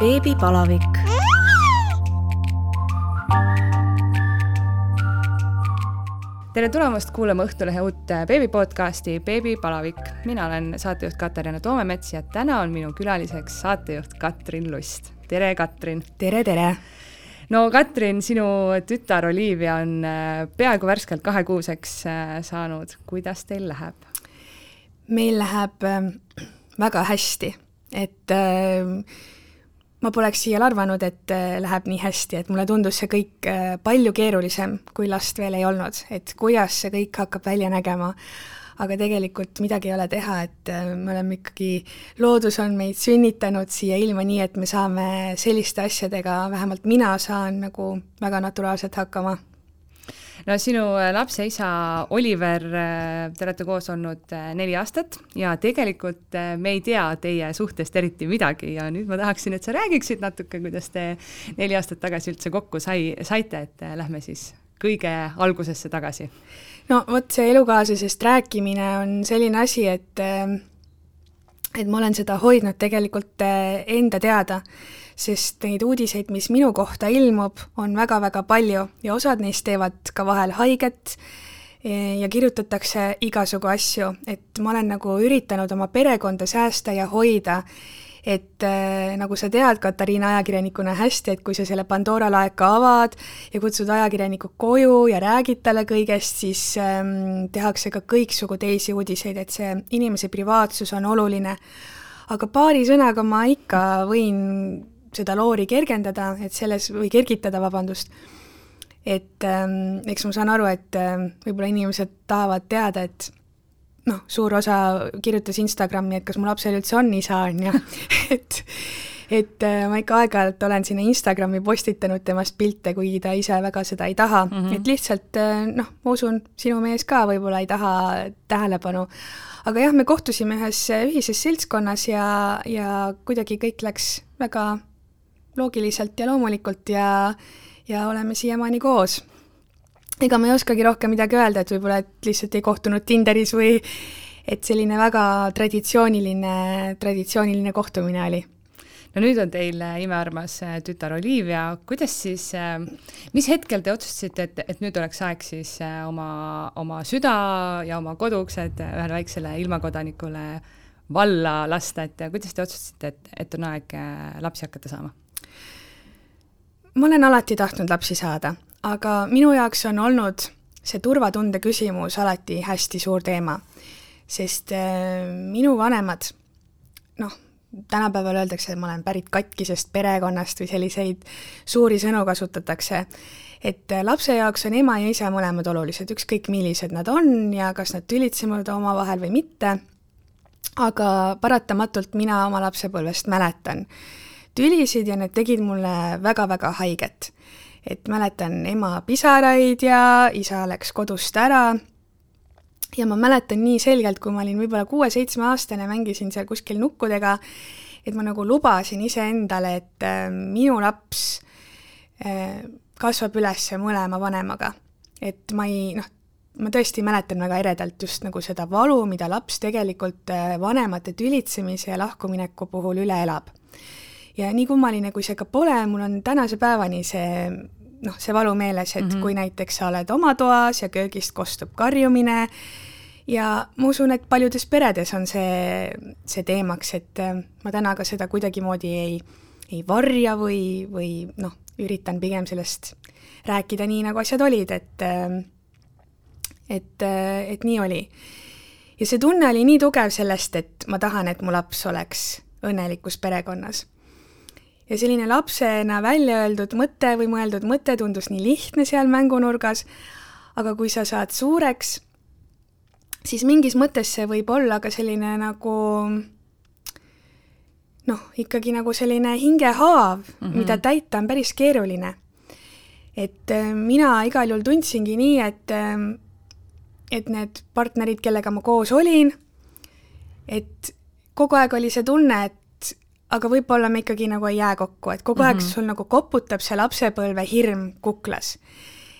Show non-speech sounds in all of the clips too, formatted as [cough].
beebipalavik. tere tulemast kuulama Õhtulehe uut beebipodcasti Beebipalavik. mina olen saatejuht Katariina Toomemets ja täna on minu külaliseks saatejuht Katrin Lust. tere, Katrin! tere, tere! no Katrin, sinu tütar Olivia on äh, peaaegu värskelt kahekuuseks äh, saanud, kuidas teil läheb? meil läheb ähm, väga hästi, et äh, ma poleks siial arvanud, et äh, läheb nii hästi, et mulle tundus see kõik äh, palju keerulisem, kui last veel ei olnud, et kuidas see kõik hakkab välja nägema. aga tegelikult midagi ei ole teha, et äh, me oleme ikkagi, loodus on meid sünnitanud siia ilma nii, et me saame selliste asjadega, vähemalt mina saan nagu väga naturaalselt hakkama no sinu äh, lapse isa Oliver, äh, te olete koos olnud äh, neli aastat ja tegelikult me ei tea teie suhtest eriti midagi ja nüüd ma tahaksin, et sa räägiksid natuke, kuidas te neli aastat tagasi üldse kokku sai, saite, et lähme siis kõige algusesse tagasi. no vot, see elukaaslasest rääkimine on selline asi, et et ma olen seda hoidnud tegelikult enda teada sest neid uudiseid, mis minu kohta ilmub, on väga-väga palju ja osad neist teevad ka vahel haiget e, ja kirjutatakse igasugu asju, et ma olen nagu üritanud oma perekonda säästa ja hoida, et äh, nagu sa tead, Katariina ajakirjanikuna hästi, et kui sa selle Pandora laeka avad ja kutsud ajakirjaniku koju ja räägid talle kõigest, siis ähm, tehakse ka kõiksugu teisi uudiseid, et see inimese privaatsus on oluline. aga paari sõnaga ma ikka võin seda loori kergendada, et selles, või kergitada, vabandust, et ähm, eks ma saan aru, et ähm, võib-olla inimesed tahavad teada, et noh, suur osa kirjutas Instagrami, et kas mu lapsel üldse on isa, on ju, [laughs] et et äh, ma ikka aeg-ajalt olen sinna Instagrami postitanud temast pilte, kuigi ta ise väga seda ei taha mm, -hmm. et lihtsalt äh, noh, ma usun, sinu mees ka võib-olla ei taha tähelepanu. aga jah, me kohtusime ühes ühises seltskonnas ja, ja kuidagi kõik läks väga loogiliselt ja loomulikult ja, ja oleme siiamaani koos. ega ma ei oskagi rohkem midagi öelda, et võib-olla, et lihtsalt ei kohtunud Tinderis või et selline väga traditsiooniline, traditsiooniline kohtumine oli no nüüd on teil imearmas äh, tütar Olivia, kuidas siis, äh, mis hetkel te otsustasite, et, et nüüd oleks aeg siis äh, oma, oma süda ja oma koduuksed ühele väiksele ilmakodanikule valla lasta, et kuidas te otsustasite, et, et on aeg lapsi hakata saama? Ma olen alati tahtnud lapsi saada, aga minu jaoks on olnud see turvatunde küsimus alati hästi suur teema, sest äh, minu vanemad, noh, tänapäeval öeldakse, et ma olen pärit katkisest perekonnast või selliseid suuri sõnu kasutatakse, et äh, lapse jaoks on ema ja isa mõlemad olulised, ükskõik millised nad on ja kas nad tülitsevad omavahel või mitte, aga paratamatult mina oma lapsepõlvest mäletan tülisid ja need tegid mulle väga-väga haiget. et mäletan ema pisaraid ja isa läks kodust ära ja ma mäletan nii selgelt, kui ma olin võib-olla kuue-seitsmeaastane, mängisin seal kuskil nukkudega, et ma nagu lubasin iseendale, et äh, minu laps äh, kasvab üles mõlema vanemaga. et ma ei, noh, ma tõesti mäletan väga eredalt just nagu seda valu, mida laps tegelikult äh, vanemate tülitsemise ja lahkumineku puhul üle elab ja nii kummaline, kui see ka pole, mul on tänase päevani see noh, see valu meeles, et mm -hmm. kui näiteks sa oled oma toas ja köögist kostub karjumine ja ma usun, et paljudes peredes on see, see teemaks, et äh, ma täna ka seda kuidagimoodi ei, ei varja või, või noh, üritan pigem sellest rääkida nii, nagu asjad olid, et äh, et, äh, et nii oli. ja see tunne oli nii tugev sellest, et ma tahan, et mu laps oleks õnnelikus perekonnas ja selline lapsena välja öeldud mõte või mõeldud mõte tundus nii lihtne seal mängunurgas, aga kui sa saad suureks, siis mingis mõttes see võib olla ka selline nagu noh, ikkagi nagu selline hingehaav mm, -hmm. mida täita on päris keeruline. et äh, mina igal juhul tundsingi nii, et äh, et need partnerid, kellega ma koos olin, et kogu aeg oli see tunne, et aga võib-olla me ikkagi nagu ei jää kokku, et kogu mm -hmm. aeg mhm. sul nagu koputab see lapsepõlve hirm kuklas.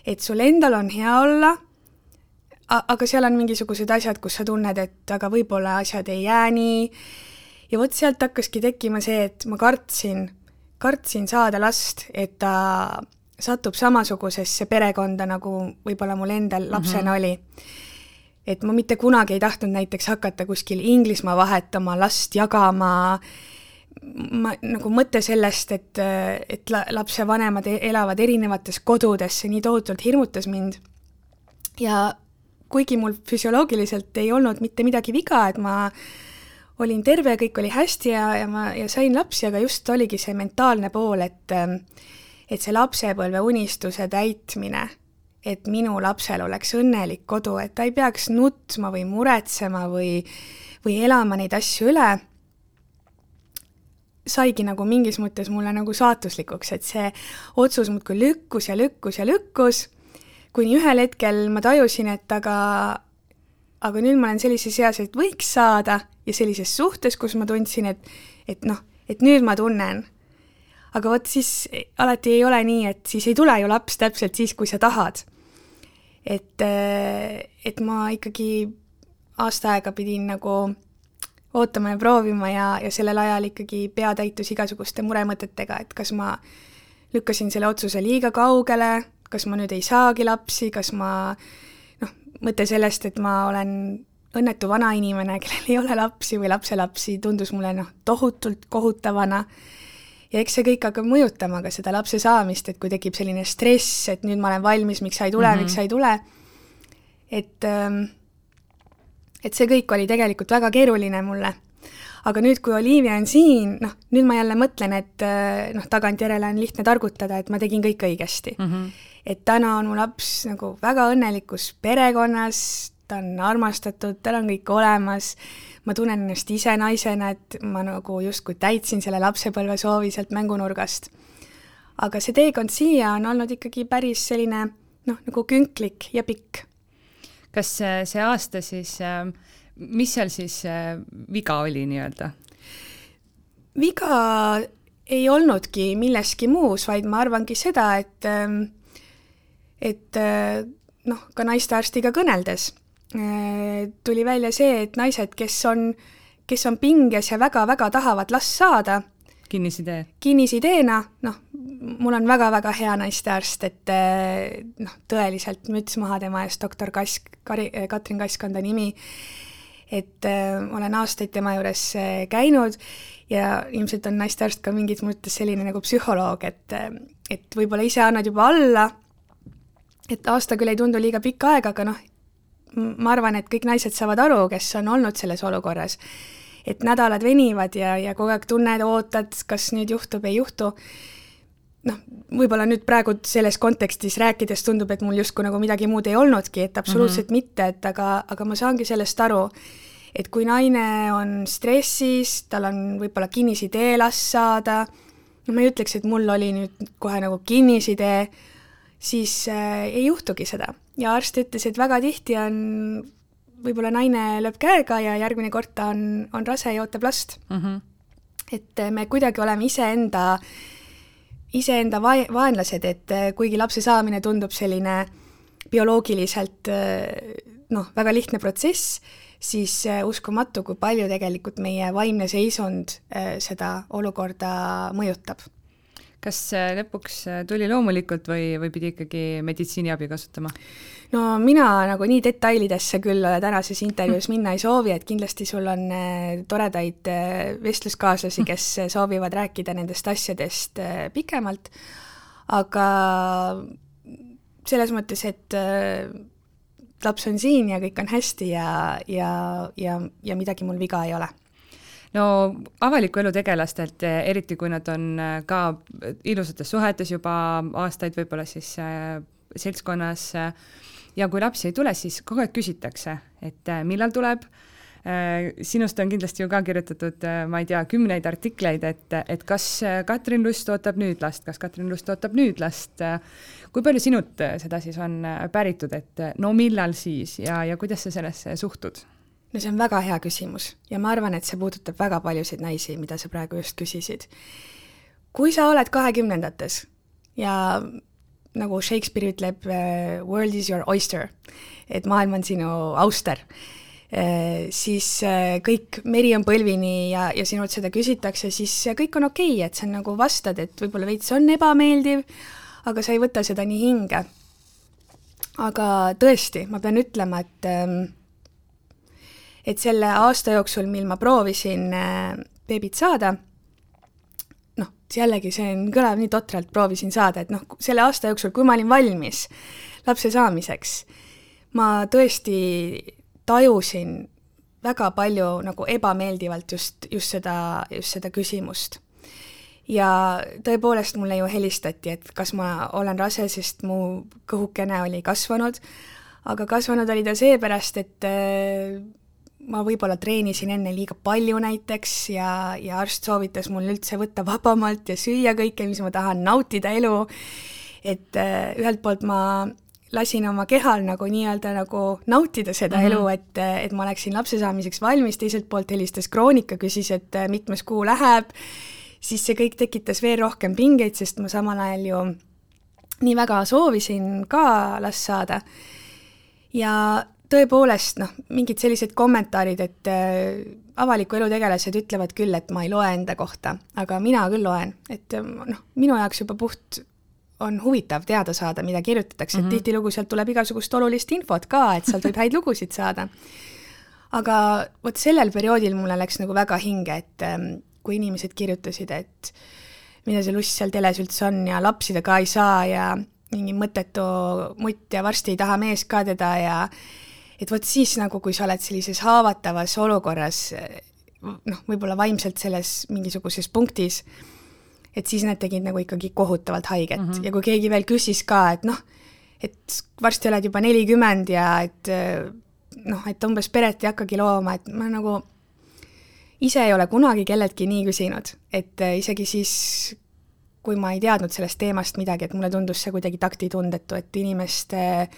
et sul endal on hea olla, aga seal on mingisugused asjad, kus sa tunned, et aga võib-olla asjad ei jää nii, ja vot sealt hakkaski tekkima see, et ma kartsin kartsin saada last, et ta satub samasugusesse perekonda, nagu võib-olla mul endal lapsena mm -hmm. oli. et ma mitte kunagi ei tahtnud näiteks hakata kuskil Inglismaa vahetama, last jagama, ma nagu mõte sellest, et, et la, lapsevanemad e-, elavad erinevates kodudes, see nii tohutult hirmutas mind. ja kuigi mul füsioloogiliselt ei olnud mitte midagi viga, et ma olin terve, kõik oli hästi ja, ja ma, ja sain lapsi, aga just oligi see mentaalne pool, et et see lapsepõlve unistuse täitmine, et minu lapsel oleks õnnelik kodu, et ta ei peaks nutma või muretsema või, või elama neid asju üle, saigi nagu mingis mõttes mulle nagu saatuslikuks, et see otsus muudkui lükkus ja lükkus ja lükkus, kuni ühel hetkel ma tajusin, et aga, aga nüüd ma olen sellises eas, et võiks saada ja sellises suhtes, kus ma tundsin, et, et noh, et nüüd ma tunnen aga vot siis alati ei ole nii, et siis ei tule ju laps täpselt siis, kui sa tahad. et, et ma ikkagi aasta aega pidin nagu ootama ja proovima ja, ja sellel ajal ikkagi pea täitus igasuguste muremõtetega, et kas ma lükkasin selle otsuse liiga kaugele, kas ma nüüd ei saagi lapsi, kas ma noh, mõte sellest, et ma olen õnnetu vanainimene, [laughs] kellel ei ole lapsi või lapselapsi, tundus mulle noh, tohutult kohutavana ja eks see kõik hakkab mõjutama ka seda lapse saamist, et kui tekib selline stress, et nüüd ma olen valmis, miks sa ei tule mm, -hmm. miks sa ei tule, et ähm, et see kõik oli tegelikult väga keeruline mulle. aga nüüd, kui Olivia on siin, noh, nüüd ma jälle mõtlen, et äh, noh, tagantjärele on lihtne targutada, et ma tegin kõik õigesti mm. -hmm. et täna on mu laps nagu väga õnnelikus perekonnas, ta on armastatud, tal on kõik olemas ma tunnen ennast ise naisena, et ma nagu justkui täitsin selle lapsepõlvesoovi sealt mängunurgast. aga see teekond siia on olnud ikkagi päris selline noh, nagu künklik ja pikk. Kas see aasta siis, ähm, mis seal siis äh, viga oli nii-öelda? viga ei olnudki milleski muus, vaid ma arvangi seda, et ähm, et äh, noh, ka naistearstiga kõneldes Äh, tuli välja see, et naised, kes on, kes on pinges ja väga-väga tahavad last saada, kinnisidee? kinnisideena, noh, mul on väga-väga hea naistearst, et äh, noh, tõeliselt müts maha tema eest, doktor Kask, Kari, äh, Katrin Kask on ta nimi, et äh, olen aastaid tema juures käinud ja ilmselt on naistearst ka mingis mõttes selline nagu psühholoog, et et võib-olla ise annad juba alla, et aasta küll ei tundu liiga pikk aeg, aga noh, ma arvan, et kõik naised saavad aru, kes on olnud selles olukorras. Et nädalad venivad ja, ja kogu aeg tunned, ootad, kas nüüd juhtub, ei juhtu. noh, võib-olla nüüd praegu selles kontekstis rääkides tundub, et mul justkui nagu midagi muud ei olnudki, et absoluutselt mm -hmm. mitte, et aga, aga ma saangi sellest aru, et kui naine on stressis, tal on võib-olla kinnisidee last saada, no ma ei ütleks, et mul oli nüüd kohe nagu kinnisidee, siis äh, ei juhtugi seda ja arst ütles, et väga tihti on võib-olla naine lööb käega ja järgmine kord ta on, on rase ja ootab last mm. -hmm. et me kuidagi oleme iseenda, iseenda vae-, vaenlased, et kuigi lapse saamine tundub selline bioloogiliselt noh, väga lihtne protsess, siis uskumatu, kui palju tegelikult meie vaimne seisund seda olukorda mõjutab kas lõpuks äh, tuli loomulikult või, või pidi ikkagi meditsiiniabi kasutama? no mina nagu nii detailidesse küll tänases intervjuus minna ei soovi, et kindlasti sul on äh, toredaid äh, vestluskaaslasi, kes soovivad rääkida nendest asjadest pikemalt, aga selles mõttes, et laps on siin ja kõik on hästi ja, ja, ja, ja midagi mul viga ei ole no avaliku elu tegelastelt, eriti kui nad on äh, ka ilusates suhetes juba aastaid võib-olla siis äh, seltskonnas ja kui lapsi ei tule, siis kogu aeg küsitakse, et millal tuleb sinust on kindlasti ju ka kirjutatud, ma ei tea, kümneid artikleid, et, et kas Katrin Lust ootab nüüd last, kas Katrin Lust ootab nüüd last. kui palju sinult seda siis on päritud, et no millal siis ja, ja kuidas sa sellesse suhtud? No see on väga hea küsimus ja ma arvan, et see puudutab väga paljusid naisi, mida sa praegu just küsisid. kui sa oled kahekümnendates ja nagu Shakespeare ütleb, world is your oyster, et maailm on sinu auster, siis kõik, meri on põlvini ja, ja sinult seda küsitakse, siis kõik on okei okay,, et sa nagu vastad, et võib-olla veits on ebameeldiv, aga sa ei võta seda nii hinge. aga tõesti, ma pean ütlema, et ähm, et selle aasta jooksul, mil ma proovisin beebit saada, noh, jällegi see on, kõlab nii totralt, proovisin saada, et noh, selle aasta jooksul, kui ma olin valmis lapse saamiseks, ma tõesti tajusin väga palju nagu ebameeldivalt just, just seda, just seda küsimust. ja tõepoolest mulle ju helistati, et kas ma olen rase, sest mu kõhukene oli kasvanud, aga kasvanud oli ta seepärast, et ma võib-olla treenisin enne liiga palju näiteks ja, ja arst soovitas mul üldse võtta vabamalt ja süüa kõike, mis ma tahan, nautida elu, et äh, ühelt poolt ma lasin oma kehal nagu nii-öelda nagu nautida seda mm -hmm. elu, et, et ma oleksin lapse saamiseks valmis, teiselt poolt helistas Kroonika, küsis, et äh, mitmes kuu läheb, siis see kõik tekitas veel rohkem pingeid, sest ma samal ajal ju nii väga soovisin ka last saada. ja tõepoolest noh, mingid sellised kommentaarid, et äh, avaliku elu tegelased ütlevad küll, et ma ei loe enda kohta, aga mina küll loen, et äh, noh, minu jaoks juba puht on huvitav teada saada, mida kirjutatakse mm, -hmm. et mhm. tihtilugu sealt tuleb igasugust olulist infot ka, et sealt võib häid lugusid saada. aga vot sellel perioodil mulle läks nagu väga hinge, et ähm, kui inimesed kirjutasid, et mida see luss seal teles üldse on ja lapsi ta ka ei saa ja mingi mõttetu mutt ja varsti ei taha mees ka teda ja et vot siis nagu, kui sa oled sellises haavatavas olukorras, noh, võib-olla vaimselt selles mingisuguses punktis, et siis need tegid nagu ikkagi kohutavalt haiget mm -hmm. ja kui keegi veel küsis ka, et noh, et varsti oled juba nelikümmend ja et noh, et umbes peret ei hakkagi looma, et ma nagu ise ei ole kunagi kelleltki nii küsinud, et isegi siis, kui ma ei teadnud sellest teemast midagi, et mulle tundus see kuidagi taktitundetu, et inimeste äh,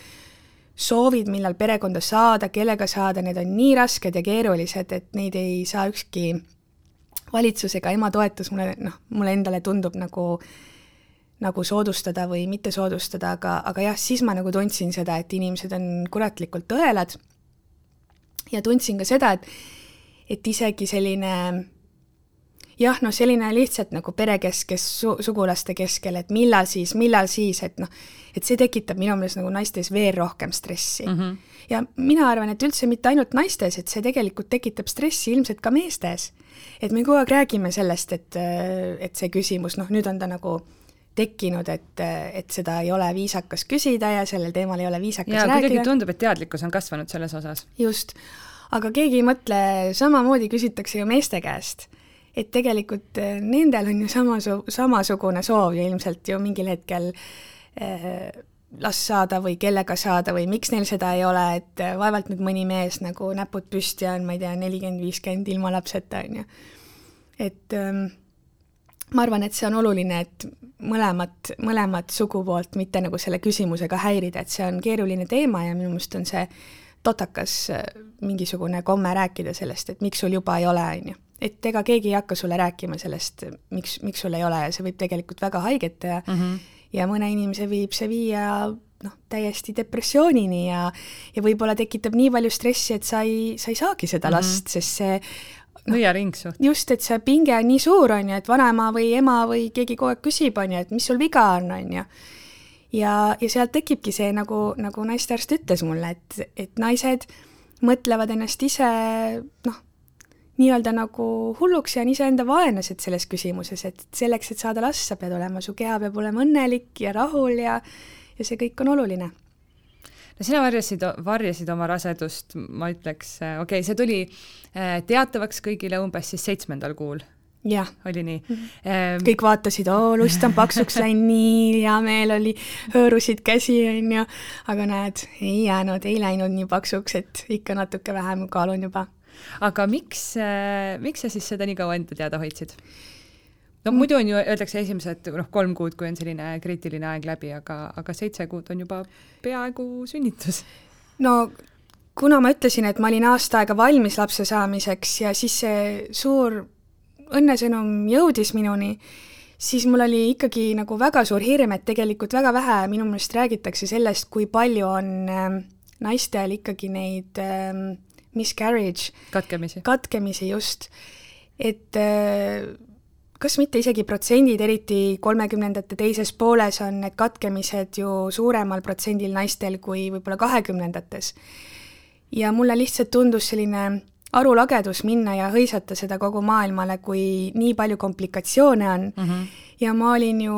soovid, millal perekonda saada, kellega saada, need on nii rasked ja keerulised, et neid ei saa ükski valitsus ega ema toetus mulle, noh, mulle endale tundub nagu, nagu soodustada või mitte soodustada, aga, aga jah, siis ma nagu tundsin seda, et inimesed on kuratlikult õelad. Ja tundsin ka seda, et, et isegi selline jah, noh, selline lihtsalt nagu perekeskes su-, sugulaste keskel, et millal siis, millal siis, et noh, et see tekitab minu meelest nagu naistes veel rohkem stressi mm. -hmm. ja mina arvan, et üldse mitte ainult naistes, et see tegelikult tekitab stressi ilmselt ka meestes. et me kogu aeg räägime sellest, et, et see küsimus, noh, nüüd on ta nagu tekkinud, et, et seda ei ole viisakas küsida ja sellel teemal ei ole viisakas ja, rääkida. kuidagi tundub, et teadlikkus on kasvanud selles osas. just, aga keegi ei mõtle, samamoodi küsitakse ju meeste käest et tegelikult eh, nendel on ju samasu-, samasugune soov ju ilmselt ju mingil hetkel eh, last saada või kellega saada või miks neil seda ei ole, et eh, vaevalt nüüd mõni mees nagu näpud püsti on, ma ei tea, nelikümmend, viiskümmend ilma lapseta, on ju. et ähm, ma arvan, et see on oluline, et mõlemat, mõlemat sugupoolt mitte nagu selle küsimusega häirida, et see on keeruline teema ja minu meelest on see totakas mingisugune komme rääkida sellest, et miks sul juba ei ole, on ju et ega keegi ei hakka sulle rääkima sellest, miks, miks sul ei ole ja see võib tegelikult väga haiget teha mm. -hmm. ja mõne inimese viib see viia noh, täiesti depressioonini ja, ja võib-olla tekitab nii palju stressi, et sa ei, sa ei saagi seda mm -hmm. last, sest see no, nõiaring suht. just, et see pinge on nii suur, on ju, et vanaema või ema või keegi kogu aeg küsib, on ju, et mis sul viga on, on ju. ja, ja sealt tekibki see, nagu, nagu naistearst ütles mulle, et, et naised mõtlevad ennast ise noh, nii-öelda nagu hulluks ja on iseenda vaenlased selles küsimuses, et selleks, et saada last, sa pead olema, su keha peab olema õnnelik ja rahul ja, ja see kõik on oluline. no sina varjasid, varjasid oma rasedust, ma ütleks, okei okay,, see tuli äh, teatavaks kõigile umbes siis seitsmendal kuul jah. oli nii mm? -hmm. kõik vaatasid, oo, lust on paksuks läinud, nii hea meel oli, hõõrusid käsi, on ju, aga näed, ei jäänud, ei läinud nii paksuks, et ikka natuke vähem kaalun juba aga miks, äh, miks sa siis seda nii kaua enda teada hoidsid? no mm. muidu on ju, öeldakse esimesed noh, kolm kuud, kui on selline kriitiline aeg läbi, aga, aga seitse kuud on juba peaaegu sünnitus. no kuna ma ütlesin, et ma olin aasta aega valmis lapse saamiseks ja siis see suur õnnesõnum jõudis minuni, siis mul oli ikkagi nagu väga suur hirm, et tegelikult väga vähe minu meelest räägitakse sellest, kui palju on äh, naistel ikkagi neid äh, miscarriage. katkemisi. katkemisi, just. et äh, kas mitte isegi protsendid, eriti kolmekümnendate teises pooles on need katkemised ju suuremal protsendil naistel kui võib-olla kahekümnendates. ja mulle lihtsalt tundus selline arulagedus minna ja hõisata seda kogu maailmale, kui nii palju komplikatsioone on mm. -hmm. ja ma olin ju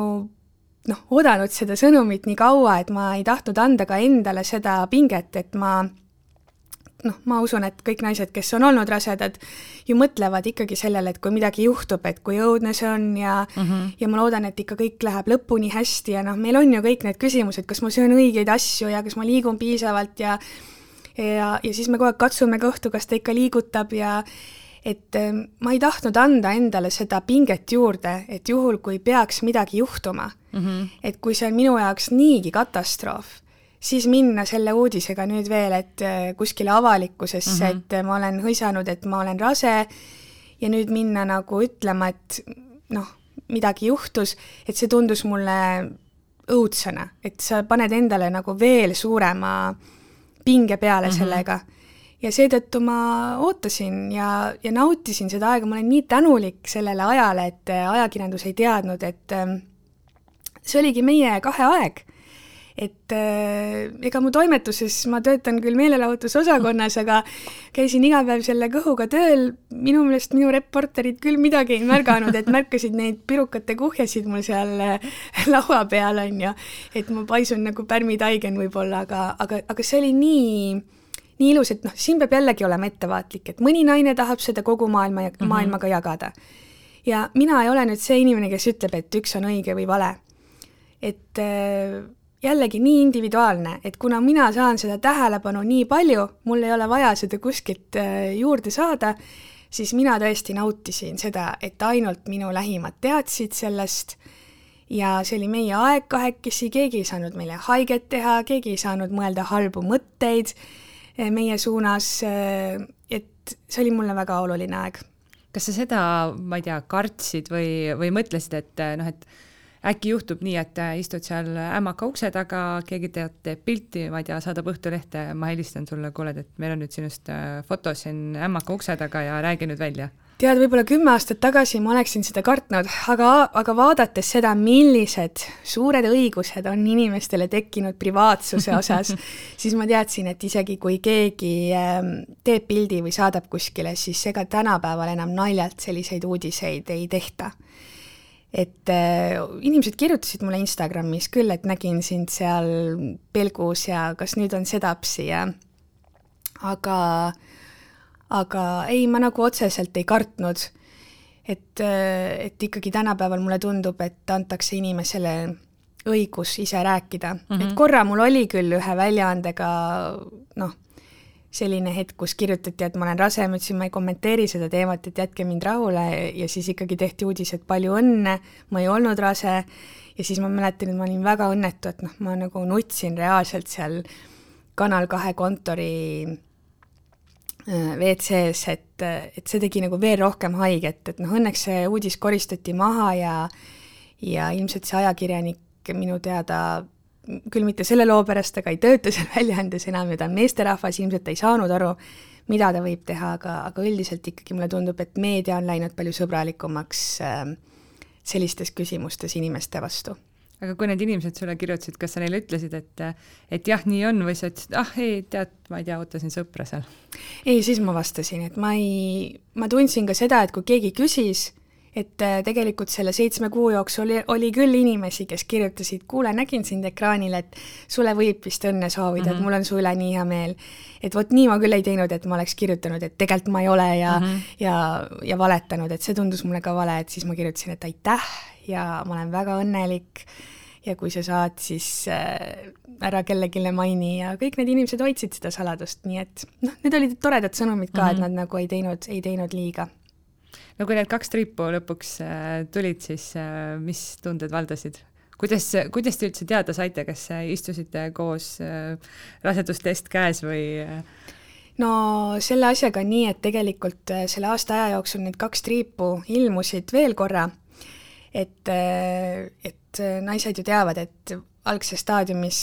noh, oodanud seda sõnumit nii kaua, et ma ei tahtnud anda ka endale seda pinget, et ma noh, ma usun, et kõik naised, kes on olnud rasedad, ju mõtlevad ikkagi sellele, et kui midagi juhtub, et kui õudne see on ja mm -hmm. ja ma loodan, et ikka kõik läheb lõpuni hästi ja noh, meil on ju kõik need küsimused, kas ma söön õigeid asju ja kas ma liigun piisavalt ja ja, ja siis me kogu aeg katsume kõhtu, kas ta ikka liigutab ja et ähm, ma ei tahtnud anda endale seda pinget juurde, et juhul, kui peaks midagi juhtuma mm, -hmm. et kui see on minu jaoks niigi katastroof siis minna selle uudisega nüüd veel, et äh, kuskile avalikkusesse mm, -hmm. et ma olen hõisanud, et ma olen rase ja nüüd minna nagu ütlema, et noh, midagi juhtus, et see tundus mulle õudsena, et sa paned endale nagu veel suurema pinge peale mm -hmm. sellega. ja seetõttu ma ootasin ja, ja nautisin seda aega, ma olen nii tänulik sellele ajale, et äh, ajakirjandus ei teadnud, et ähm, see oligi meie kahe aeg et äh, ega mu toimetuses, ma töötan küll meelelahutusosakonnas, aga käisin iga päev selle kõhuga tööl, minu meelest minu reporterid küll midagi ei märganud, et märkasid neid pirukate kuhjasid mul seal äh, laua peal, on ju, et ma paisun nagu pärmitaigen võib-olla, aga, aga, aga see oli nii nii ilus, et noh, siin peab jällegi olema ettevaatlik, et mõni naine tahab seda kogu maailma, mhm. maailmaga jagada. ja mina ei ole nüüd see inimene, kes ütleb, et üks on õige või vale. et äh, jällegi nii individuaalne, et kuna mina saan seda tähelepanu nii palju, mul ei ole vaja seda kuskilt äh, juurde saada, siis mina tõesti nautisin seda, et ainult minu lähimad teadsid sellest ja see oli meie aeg kahekesi, keegi ei saanud meile haiget teha, keegi ei saanud mõelda halbu mõtteid äh, meie suunas, äh, et see oli mulle väga oluline aeg. kas sa seda, ma ei tea, kartsid või, või mõtlesid, et noh, et äkki juhtub nii, et äh, istud seal ämmaka ukse taga, keegi teeb, teeb pilti, ma ei tea, saadab Õhtulehte, ma helistan sulle, kuule, et meil on nüüd sinust äh, foto siin ämmaka ukse taga ja räägi nüüd välja. Tead, võib-olla kümme aastat tagasi ma oleksin seda kartnud, aga, aga vaadates seda, millised suured õigused on inimestele tekkinud privaatsuse osas, [laughs] siis ma teadsin, et isegi kui keegi ähm, teeb pildi või saadab kuskile, siis ega tänapäeval enam naljalt selliseid uudiseid ei tehta et äh, inimesed kirjutasid mulle Instagramis küll, et nägin sind seal pelgus ja kas nüüd on sedapsi ja aga, aga ei, ma nagu otseselt ei kartnud. et, äh, et ikkagi tänapäeval mulle tundub, et antakse inimesele õigus ise rääkida mm, -hmm. et korra mul oli küll ühe väljaandega noh selline hetk, kus kirjutati, et ma olen rase, ma ütlesin, ma ei kommenteeri seda teemat, et jätke mind rahule. Ja siis ikkagi tehti uudis, et palju õnne, ma ei olnud rase. Ja siis ma mäletan, et ma olin väga õnnetu, et noh, ma nagu nutsin reaalselt seal Kanal kahe kontori äh, WC-s, et, et see tegi nagu veel rohkem haiget, et noh, õnneks see uudis koristati maha ja ja ilmselt see ajakirjanik minu teada küll mitte selle loo pärast, aga ei tööta seal [laughs] väljaandes enam ja ta on meesterahvas, ilmselt ei saanud aru, mida ta võib teha, aga, aga üldiselt ikkagi mulle tundub, et meedia on läinud palju sõbralikumaks äh, sellistes küsimustes inimeste vastu aga kui need inimesed sulle kirjutasid, kas sa neile ütlesid, et, et jah, nii on või sa ütlesid, ah ei, tead, ma ei tea, ootasin sõpra seal? ei, siis ma vastasin, et ma ei, ma tundsin ka seda, et kui keegi küsis, et äh, tegelikult selle seitsme kuu jooksul oli, oli küll inimesi, kes kirjutasid, kuule, nägin sind ekraanil, et sulle võib vist õnne soovida mm, -hmm. et mhm. mul on su üle nii hea meel. et vot nii ma küll ei teinud, et ma oleks kirjutanud, et tegelikult ma ei ole ja mm, -hmm. ja, ja valetanud, et see tundus mulle ka vale, et siis ma kirjutasin, et aitäh ja ma olen väga õnnelik ja kui sa saad, siis äh, ära kellelegi maini ja kõik need inimesed hoidsid seda saladust, nii et noh, need olid toredad sõnumid ka mm, -hmm. et mhm. nad nagu ei teinud, ei teinud liiga no kui need kaks triipu lõpuks äh, tulid, siis äh, mis tunded valdasid? kuidas, kuidas te üldse teada saite, kas istusite koos äh, rasedustest käes või? no selle asjaga on nii, et tegelikult selle aasta aja jooksul need kaks triipu ilmusid veel korra, et, et naised ju teavad, et algses staadiumis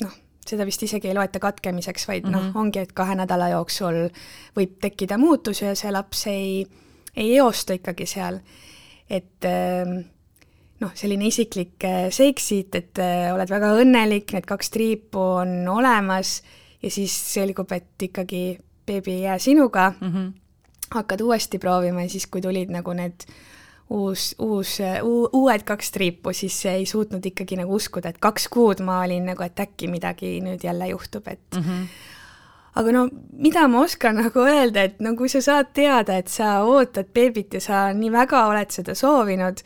noh, seda vist isegi ei loeta katkemiseks, vaid mm -hmm. noh, mhm. ongi, et kahe nädala jooksul võib tekkida muutusi ja see laps ei, ei eostu ikkagi seal. et äh, noh, selline isiklik äh, seik siit, et äh, oled väga õnnelik, need kaks triipu on olemas ja siis selgub, et ikkagi beebi ei jää sinuga mm, -hmm. hakkad uuesti proovima ja siis, kui tulid nagu need uus, uus, uued kaks triipu, siis ei suutnud ikkagi nagu uskuda, et kaks kuud ma olin nagu, et äkki midagi nüüd jälle juhtub, et mm -hmm. Aga no mida ma oskan nagu öelda, et no kui sa saad teada, et sa ootad beebit ja sa nii väga oled seda soovinud,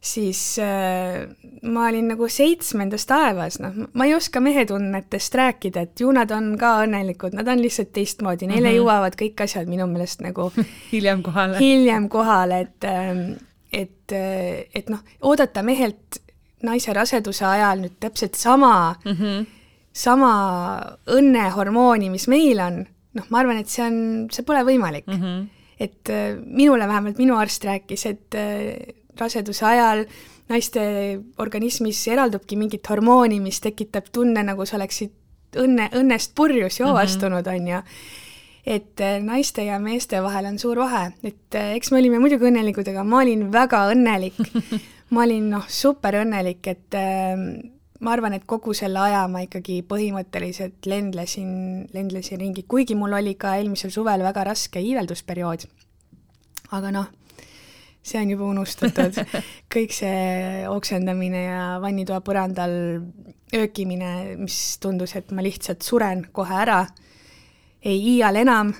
siis äh, ma olin nagu seitsmendas taevas, noh, ma ei oska mehetunnetest rääkida, et ju nad on ka õnnelikud, nad on lihtsalt teistmoodi, neile mm -hmm. jõuavad kõik asjad minu meelest nagu [laughs] hiljem kohale. hiljem kohale, et, ähm, et, et noh, oodata mehelt naise raseduse ajal nüüd täpselt sama mm, -hmm. Sama õnnehormooni, mis meil on, noh, ma arvan, et see on, see pole võimalik mm. -hmm. et äh, minule vähemalt minu arst rääkis, et äh, raseduse ajal naiste organismis eraldubki mingit hormooni, mis tekitab tunne, nagu sa oleksid õnne, õnnest purjus joovastunud mm, on -hmm. ju. et äh, naiste ja meeste vahel on suur vahe, et eks me olime muidugi õnnelikud, aga ma olin väga õnnelik [laughs] ma olin noh, super õnnelik, et ma arvan, et kogu selle aja ma ikkagi põhimõtteliselt lendlesin, lendlesin ringi, kuigi mul oli ka eelmisel suvel väga raske iiveldusperiood. aga noh see on juba unustatud. [laughs] kõik see oksendamine ja vannitoa põrandal öökimine, mis tundus, et ma lihtsalt suren kohe ära, ei iial enam.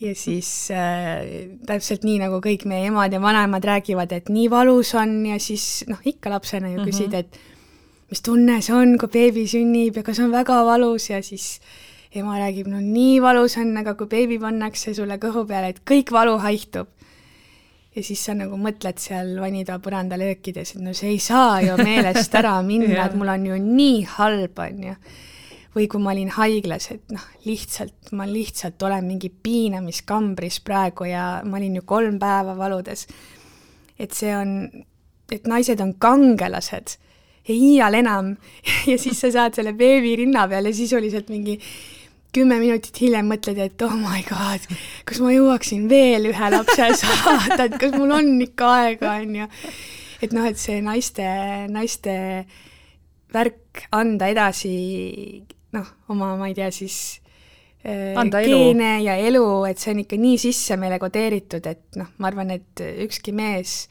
ja siis äh, täpselt nii, nagu kõik meie emad ja vanaemad räägivad, et nii valus on ja siis noh, ikka lapsena ju küsid, mhm. et mis tunne see on, kui beebi sünnib ja kas on väga valus ja siis ema räägib, no nii valus on, aga kui beebi pannakse sulle kõhu peale, et kõik valu haihtub ja siis sa nagu mõtled seal vannitoa põrandal öökides, et no see ei saa ju meelest ära [laughs] minna et mul on ju nii halb, on ju. või kui ma olin haiglas, et noh, lihtsalt, ma lihtsalt olen mingi piinamiskambris praegu ja ma olin ju kolm päeva valudes. et see on, et naised on kangelased, ei iial enam. [laughs] Ja siis sa saad selle beebi rinna peal ja sisuliselt mingi kümme minutit hiljem mõtled, et oh my god, kas ma jõuaksin veel ühe lapse [laughs] saada, et kas mul on ikka aega, on ju. et noh, et see naiste, naiste värk anda edasi noh, oma, ma ei tea siis äh, anda geene ja elu, et see on ikka nii sisse meile kodeeritud, et noh, ma arvan, et ükski mees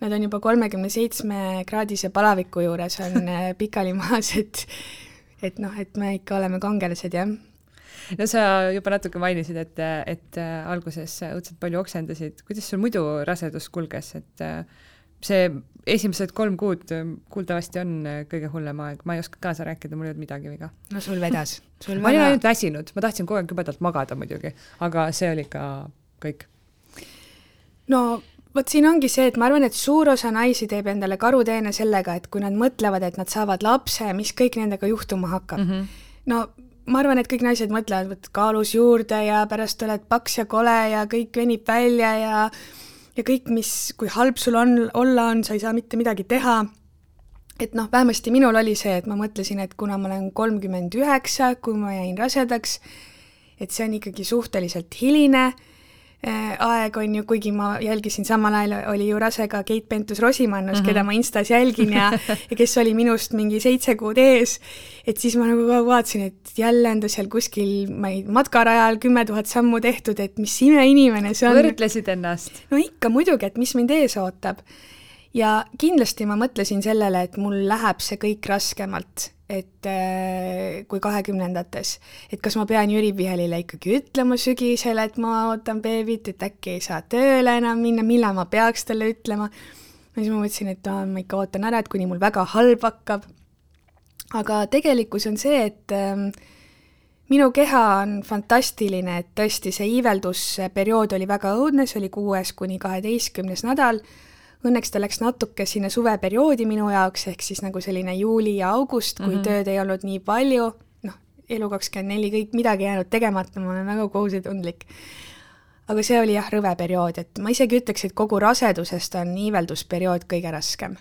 Nad on juba kolmekümne seitsme kraadise palaviku juures on [laughs] äh, pikali maas, et et noh, et me ikka oleme kangelased, jah no sa juba natuke mainisid, et, et äh, alguses õudselt palju oksendasid, kuidas sul muidu rasedus kulges, et äh, see esimesed kolm kuud kuuldavasti on kõige hullem aeg, ma ei oska kaasa rääkida, mul ei olnud midagi viga. no sul vedas. [laughs] ma olin ainult väsinud, ma tahtsin kogu aeg jubedalt magada muidugi, aga see oli ka kõik. no vot siin ongi see, et ma arvan, et suur osa naisi teeb endale karuteene sellega, et kui nad mõtlevad, et nad saavad lapse, mis kõik nendega juhtuma hakkab mm. -hmm. no ma arvan, et kõik naised mõtlevad, võt kaalus juurde ja pärast oled paks ja kole ja kõik venib välja ja ja kõik, mis, kui halb sul on, olla on, sa ei saa mitte midagi teha. et noh, vähemasti minul oli see, et ma mõtlesin, et kuna ma olen kolmkümmend üheksa, kui ma jäin rasedaks, et see on ikkagi suhteliselt hiline aeg, on ju, kuigi ma jälgisin, samal ajal oli ju rase ka Keit Pentus-Rosimannus mm, -hmm. keda ma Instas jälgin ja, [laughs] ja kes oli minust mingi seitse kuud ees, et siis ma nagu vaatasin, et jälle on ta seal kuskil, ma ei, matkarajal kümme tuhat sammu tehtud, et mis imeinimene see on. võrdlesid ennast? no ikka muidugi, et mis mind ees ootab. ja kindlasti ma mõtlesin sellele, et mul läheb see kõik raskemalt et äh, kui kahekümnendates, et kas ma pean Jüri Pihelile ikkagi ütlema sügisel, et ma ootan beebit, et äkki ei saa tööle enam minna, millal ma peaks talle ütlema. ja siis ma mõtlesin, et aa, ma ikka ootan ära, et kuni mul väga halb hakkab. aga tegelikkus on see, et äh, minu keha on fantastiline, et tõesti see iiveldusperiood oli väga õudne, see oli kuues kuni kaheteistkümnes nädal Õnneks ta läks natuke sinna suveperioodi minu jaoks, ehk siis nagu selline juuli ja august, kui mm -hmm. tööd ei olnud nii palju, noh, Elu24 kõik midagi jäänud tegemata, ma olen väga kohusetundlik. aga see oli jah, rõve periood, et ma isegi ütleks, et kogu rasedusest on iiveldusperiood kõige raskem.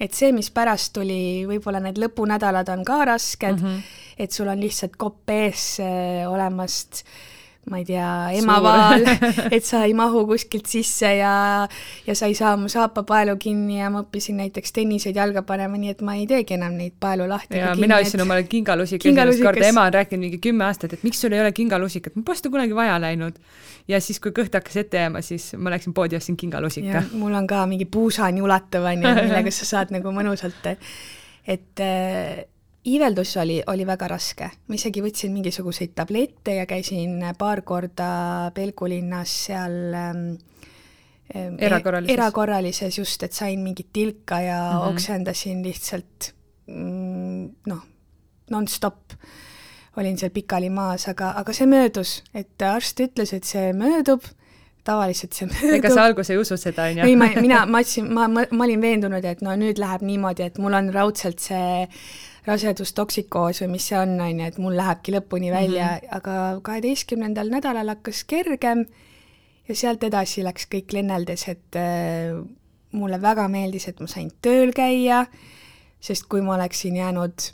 et see, mis pärast tuli, võib-olla need lõpunädalad on ka rasked mm, -hmm. et sul on lihtsalt kopp ees äh, olemas ma ei tea, emavaal [laughs] et sa ei mahu kuskilt sisse ja, ja sa ei saa mu saapapaelu kinni ja ma õppisin näiteks tenniseid jalga panema, nii et ma ei teegi enam neid paelu lahti. ja mina ostsin et... omale kingalusika esimest korda, ema on rääkinud mingi kümme aastat, et miks sul ei ole kingalusikat, mul pole seda kunagi vaja läinud. ja siis, kui kõht hakkas ette jääma, siis ma läksin poodi ja ostsin kingalusika. mul on ka mingi puusani ulatav onju, [laughs] millega sa saad nagu mõnusalt, et iiveldus oli, oli väga raske, ma isegi võtsin mingisuguseid tablette ja käisin paar korda Pelgulinnas seal ähm, ähm erakorralises. erakorralises just, et sain mingit tilka ja mm -hmm. oksendasin lihtsalt mm, noh, nonstop olin seal pikali maas, aga, aga see möödus, et arst ütles, et see möödub, tavaliselt see möödub. ega sa alguses ei usu seda, on ju? ei, ma, mina, ma ütlesin, ma, ma, ma olin veendunud, et no nüüd läheb niimoodi, et mul on raudselt see rasedustoksikoos või mis see on, on ju, et mul lähebki lõpuni välja mm, -hmm. aga kaheteistkümnendal nädalal hakkas kergem ja sealt edasi läks kõik lenneldes, et äh, mulle väga meeldis, et ma sain tööl käia, sest kui ma oleksin jäänud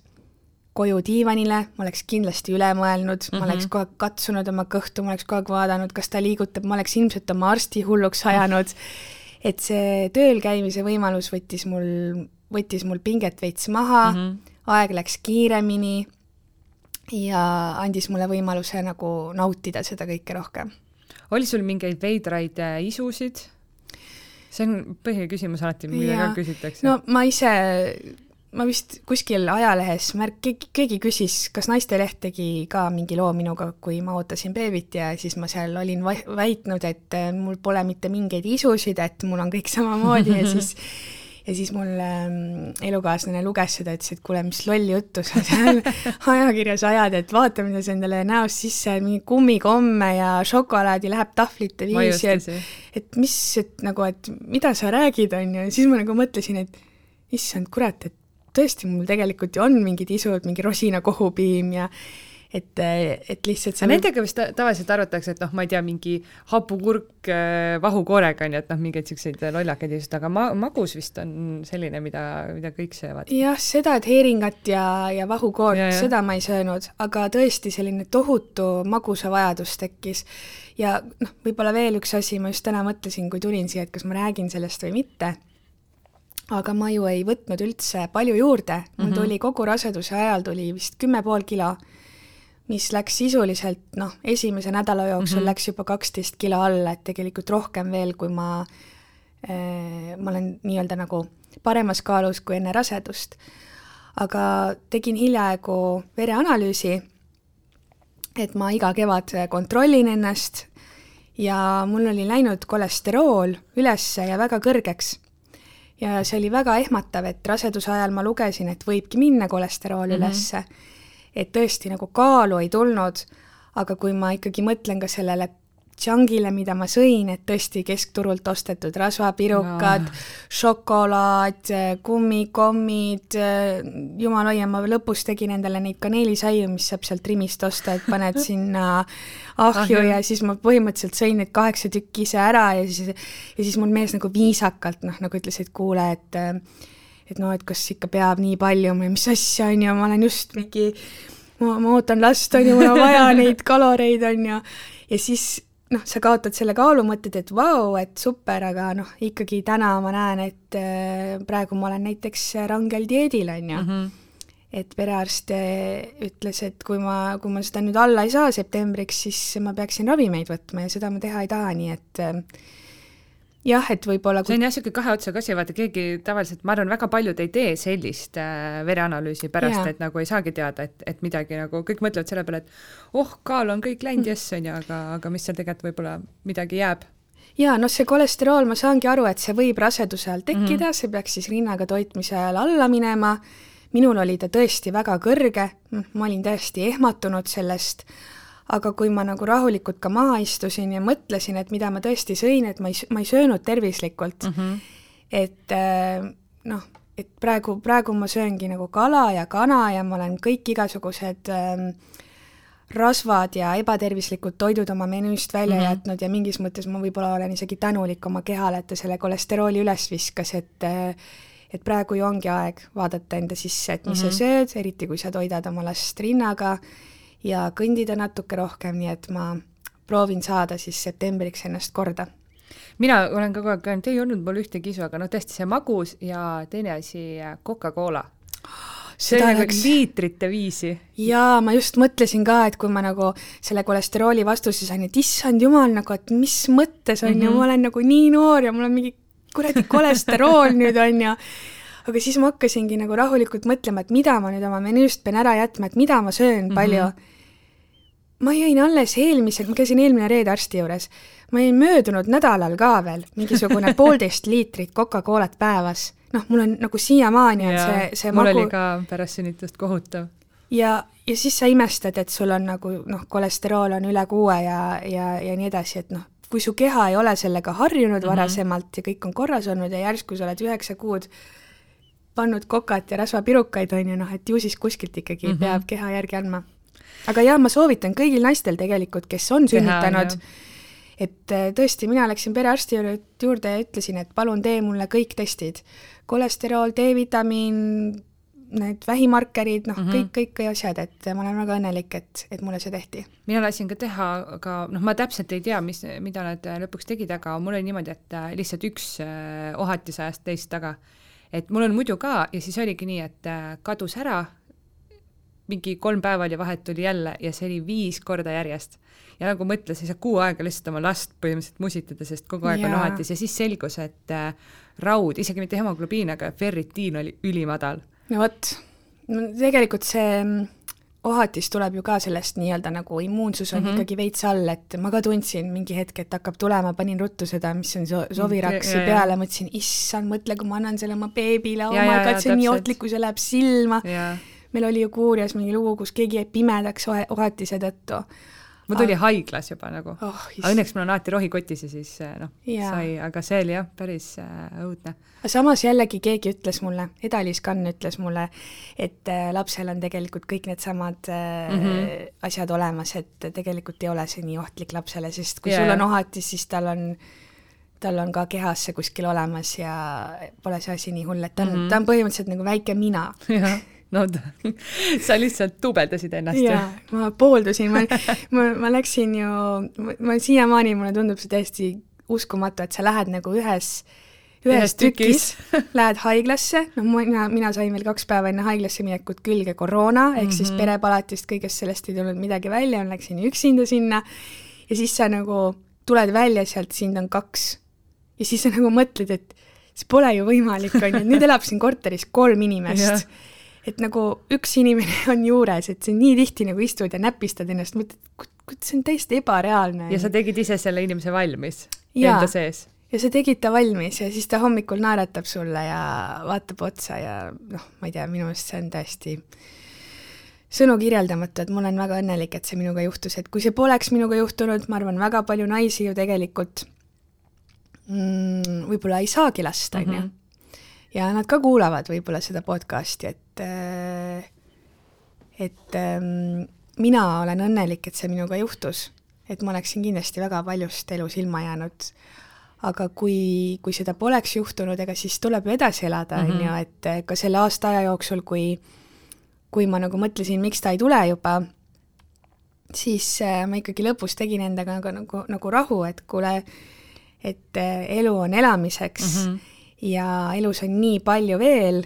koju diivanile, ma oleks kindlasti üle mõelnud mm, -hmm. ma oleks mhm. kogu aeg katsunud oma kõhtu, ma oleks kogu aeg vaadanud, kas ta liigutab, ma oleks ilmselt oma arsti hulluks ajanud. et see tööl käimise võimalus võttis mul, võttis mul pinget veits maha mm, -hmm aeg läks kiiremini ja andis mulle võimaluse nagu nautida seda kõike rohkem. oli sul mingeid veidraid äh, isusid? see on põhiküsimus alati, mida ka küsitakse. no ma ise, ma vist kuskil ajalehes märk-, keegi, keegi küsis, kas Naisteleht tegi ka mingi loo minuga, kui ma ootasin beebit ja siis ma seal olin väitnud, et äh, mul pole mitte mingeid isusid, et mul on kõik samamoodi ja [laughs] siis ja siis mul ähm, elukaaslane luges seda, ütles, et kuule, mis lolli juttu sa seal [laughs] ajakirjas ajad, et vaata, mida sa endale näost sisse, mingi kummikomme ja šokolaadi läheb tahvlite viisi, et et mis, et nagu, et mida sa räägid, on ju, ja siis ma nagu mõtlesin, et issand, kurat, et tõesti, mul tegelikult ju on mingid isud, mingi rosinakohupiim ja et, et lihtsalt see nendega vist tavaliselt arvatakse, et noh, ma ei tea, mingi hapukurk äh, vahukoorega on ju, et noh, mingeid niisuguseid lollakaid just, aga ma-, magus vist on selline, mida, mida kõik söövad. jah, seda, et heeringat ja, ja vahukoort, seda ma ei söönud, aga tõesti selline tohutu magusavajadus tekkis. ja noh, võib-olla veel üks asi, ma just täna mõtlesin, kui tulin siia, et kas ma räägin sellest või mitte aga ma ju ei võtnud üldse palju juurde, mul mm -hmm. tuli kogu raseduse ajal tuli vist kümme pool kilo mis läks sisuliselt noh, esimese nädala jooksul mm -hmm. läks juba kaksteist kilo alla, et tegelikult rohkem veel, kui ma äh,, ma olen nii-öelda nagu paremas kaalus kui enne rasedust. aga tegin hiljaaegu vereanalüüsi, et ma iga kevad kontrollin ennast ja mul oli läinud kolesterool üles ja väga kõrgeks. ja see oli väga ehmatav, et raseduse ajal ma lugesin, et võibki minna kolesterool mm -hmm. ülesse et tõesti nagu kaalu ei tulnud, aga kui ma ikkagi mõtlen ka sellele džangile, mida ma sõin, et tõesti keskturult ostetud rasvapirukad no., šokolaad, kummikommid, jumal hoia, ma lõpus tegin endale neid kaneelisaiu, mis saab sealt Rimist osta, et paned [laughs] sinna ahju ja siis ma põhimõtteliselt sõin need kaheksa tükki ise ära ja siis, ja siis mul mees nagu viisakalt noh, nagu ütles, et kuule, et et noh, et kas ikka peab nii palju või mis asja, on ju, ma olen just mingi, ma, ma ootan last, on ju, mul on vaja [laughs] neid kaloreid, on ju, ja siis noh, sa kaotad selle kaalu, mõtled, et vau, et super, aga noh, ikkagi täna ma näen, et äh, praegu ma olen näiteks rangel dieedil, on ju mm. -hmm et perearst äh, ütles, et kui ma, kui ma seda nüüd alla ei saa septembriks, siis ma peaksin ravimeid võtma ja seda ma teha ei taha, nii et äh, jah, et võib-olla kui... see on jah, niisugune kahe otsaga asi, vaata keegi tavaliselt, ma arvan, väga paljud ei tee sellist äh, vereanalüüsi pärast, et nagu ei saagi teada, et, et midagi nagu, kõik mõtlevad selle peale, et oh, kaal on kõik läinud mm. jess, on ju, aga, aga mis seal tegelikult võib-olla midagi jääb. Jaa, noh, see kolesterool, ma saangi aru, et see võib raseduse ajal tekkida mm, -hmm. see peaks siis rinnaga toitmise ajal alla minema, minul oli ta tõesti väga kõrge, ma olin täiesti ehmatunud sellest, aga kui ma nagu rahulikult ka maha istusin ja mõtlesin, et mida ma tõesti sõin, et ma ei, ma ei söönud tervislikult mm, -hmm. et äh, noh, et praegu, praegu ma sööngi nagu kala ja kana ja ma olen kõik igasugused äh, rasvad ja ebatervislikud toidud oma menüüst välja mm -hmm. jätnud ja mingis mõttes ma võib-olla olen isegi tänulik oma kehale, et ta selle kolesterooli üles viskas, et äh, et praegu ju ongi aeg vaadata enda sisse, et mis mm -hmm. sa Mhm. sööd, eriti kui sa toidad oma last rinnaga ja kõndida natuke rohkem, nii et ma proovin saada siis septembriks ennast korda. mina olen ka kogu aeg öelnud, ei olnud mul ühtegi isu, aga noh, tõesti see magus ja teine asi, Coca-Cola. see oli nagu läks- liitrite viisi. jaa, ma just mõtlesin ka, et kui ma nagu selle kolesterooli vastuse sain, et issand jumal, nagu et mis mõttes on mm -hmm. ju, Mhm. ma olen nagu nii noor ja mul on mingi kuradi kolesterool nüüd on ju. aga siis ma hakkasingi nagu rahulikult mõtlema, et mida ma nüüd oma menüüst pean ära jätma, et mida ma söön palju mm. -hmm. Ma jõin alles eelmisel, ma käisin eelmine reede arsti juures, ma jõin möödunud nädalal ka veel mingisugune [laughs] poolteist liitrit Coca-Colat päevas. noh, mul on nagu siiamaani on see, see mul magu oli ka pärast sünnitust kohutav. ja, ja siis sa imestad, et sul on nagu noh, kolesterool on üle kuue ja, ja, ja nii edasi, et noh, kui su keha ei ole sellega harjunud mm -hmm. varasemalt ja kõik on korras olnud ja järsku sa oled üheksa kuud pannud kokat ja rasvapirukaid, on ju, noh, et ju siis kuskilt ikkagi mm. -hmm. peab keha järgi andma. Aga jaa, ma soovitan kõigil naistel tegelikult, kes on sünnitanud, et äh, tõesti, mina läksin perearsti juurde- ja ütlesin, et palun tee mulle kõik testid. kolesterool, D-vitamiin, need vähimarkerid, noh mm. -hmm. kõik, kõik asjad, et ma olen väga õnnelik, et, et mulle see tehti. mina lasin ka teha, aga noh, ma täpselt ei tea, mis, mida nad äh, lõpuks tegid, aga mul oli niimoodi, et äh, lihtsalt üks äh, ohatis ajas teist taga. et mul on muidu ka ja siis oligi nii, et kadus ära, mingi kolm päeva oli vahet, tuli jälle ja see oli viis korda järjest. ja nagu mõtles, ei saa kuu aega lihtsalt oma last põhimõtteliselt musitada, sest kogu aeg on Jaa. ohatis ja siis selgus, et äh, raud, isegi mitte hemoglobiin, aga ferritiin oli ülimadal. no vot, tegelikult see mm, ohatis tuleb ju ka sellest nii-öelda nagu immuunsus on mm. -hmm. ikkagi veits all, et ma ka tundsin mingi hetk, et hakkab tulema, panin ruttu seda, mis on so Soviraksi Ja- peale, mõtlesin, issand, mõtle, kui ma annan selle oma beebile, oh my god, see on nii ohtlik, kui see läheb silma. Meil oli ju Kuurjas mingi lugu, kus keegi jäi pimedaks ohe- ohatise tõttu. mul tuli haiglas juba nagu oh, õnneks mul on alati rohikotis ja siis eh, noh, sai, aga see oli jah, päris äh, õudne. aga samas jällegi keegi ütles mulle, Eda-Liis Kann ütles mulle, et äh, lapsel on tegelikult kõik needsamad äh, mm Mhm. -hmm. asjad olemas, et tegelikult ei ole see nii ohtlik lapsele, sest kui yeah. sul on ohatis, siis tal on, tal on ka kehas see kuskil olemas ja pole see asi nii hull, et ta on mm, Mhm. -hmm. ta on põhimõtteliselt nagu väike mina. [laughs] no [laughs] sa lihtsalt duubeldasid ennast ju. jaa, ma pooldusin, ma, ma, ma läksin ju, ma siiamaani, mulle tundub see täiesti uskumatu, et sa lähed nagu ühes, ühes tükis, tükis. lähed haiglasse, noh, mina, mina sain veel kaks päeva enne haiglasse minekut külge koroona, ehk mm -hmm. siis Mhm. perepalatist, kõigest sellest ei tulnud midagi välja, ma läksin üksinda sinna ja siis sa nagu tuled välja sealt, sind on kaks. ja siis sa nagu mõtled, et see pole ju võimalik, on ju, et nüüd elab siin korteris kolm inimest. [laughs] et nagu üks inimene [laughs] on juures, et sa nii tihti nagu istud ja näpistad ennast, mõtled, see on täiesti ebareaalne. ja sa tegid ise selle inimese valmis Jaa. enda sees. ja sa tegid ta valmis ja siis ta hommikul naeratab sulle ja vaatab otsa ja noh, ma ei tea, minu meelest see on täiesti sõnu kirjeldamatu, et ma olen väga õnnelik, et see minuga juhtus, et kui see poleks minuga juhtunud, ma arvan, väga palju naisi ju tegelikult mm, võib-olla ei saagi last, on ju. Ja nad ka kuulavad võib-olla seda podcast'i, et äh, et ähm, mina olen õnnelik, et see minuga juhtus, et ma oleksin kindlasti väga paljust elus ilma jäänud. aga kui, kui seda poleks juhtunud, ega siis tuleb ju edasi elada, on Mhm. ju, et äh, ka selle aasta aja jooksul, kui, kui ma nagu mõtlesin, miks ta ei tule juba, siis äh, ma ikkagi lõpus tegin endaga nagu, nagu, nagu rahu, et kuule, et elu on elamiseks mm. -hmm. Ja elus on nii palju veel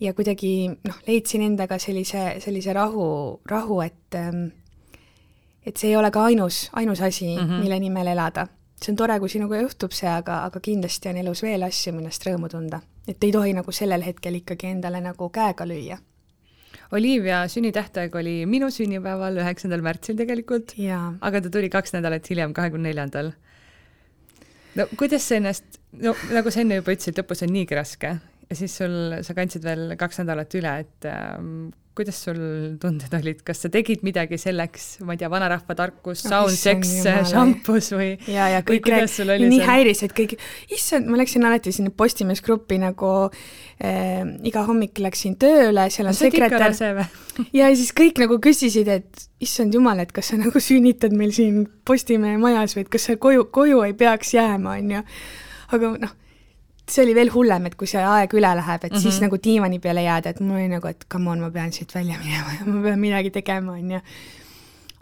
ja kuidagi noh, leidsin endaga sellise, sellise rahu, rahu, et ähm, et see ei ole ka ainus, ainus asi mm. -hmm. mille nimel elada. see on tore, kui sinuga juhtub see, aga, aga kindlasti on elus veel asju, millest rõõmu tunda. et ei tohi nagu sellel hetkel ikkagi endale nagu käega lüüa. Olivia sünnitähtaeg oli minu sünnipäeval, üheksandal märtsil tegelikult, aga ta tuli kaks nädalat hiljem, kahekümne neljandal. No kuidas sa ennast, no nagu sa enne juba ütlesid, lõpus on niigi raske. Ja siis sul, sa kandsid veel kaks nädalat üle, et ähm, kuidas sul tunded olid, kas sa tegid midagi selleks, ma ei tea, vanarahva tarkus, sound sex, šampus või? ja, ja kõik kuidas rääk- sul oli nii see? häiris, et kõik, issand, ma läksin alati sinna Postimees Gruppi nagu äh, iga hommik läksin tööle, seal on sekretär [laughs] ja siis kõik nagu küsisid, et issand jumal, et kas sa nagu sünnitad meil siin Postimehe majas või et kas sa koju, koju ei peaks jääma, on ju. aga noh, see oli veel hullem, et kui see aeg üle läheb, et mm -hmm. siis Mhm. nagu diivani peale jääda, et mul oli nagu, et come on, ma pean siit välja minema ja ma pean midagi tegema, on ju.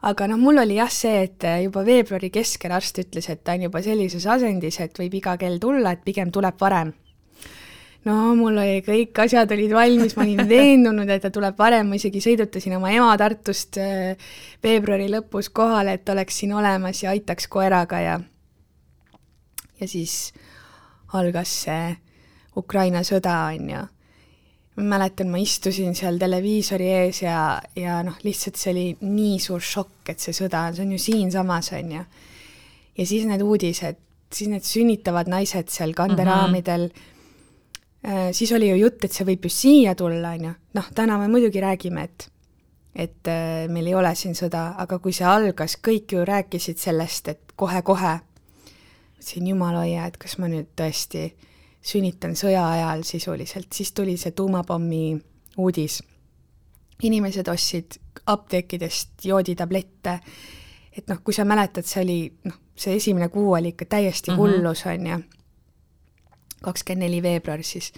aga noh, mul oli jah see, et juba veebruari keskel arst ütles, et ta on juba sellises asendis, et võib iga kell tulla, et pigem tuleb varem. no mul oli, kõik asjad olid valmis, ma olin [laughs] veendunud, et ta tuleb varem, ma isegi sõidutasin oma ema Tartust äh, veebruari lõpus kohale, et oleks siin olemas ja aitaks koeraga ja ja siis algas see Ukraina sõda, on ju. ma mäletan, ma istusin seal televiisori ees ja, ja noh, lihtsalt see oli nii suur šokk, et see sõda, see on ju siinsamas, on ju. ja siis need uudised, siis need sünnitavad naised seal kanderaamidel mm, -hmm. siis oli ju jutt, et see võib ju siia tulla, on ju. noh, täna me muidugi räägime, et et äh, meil ei ole siin sõda, aga kui see algas, kõik ju rääkisid sellest, et kohe-kohe mõtlesin, jumal hoia, et kas ma nüüd tõesti sünnitan sõja ajal sisuliselt, siis tuli see tuumapommi uudis. inimesed ostsid apteekidest jooditablette, et noh, kui sa mäletad, see oli noh, see esimene kuu oli ikka täiesti Mhm. hullus, on ju, kakskümmend neli veebruar siis,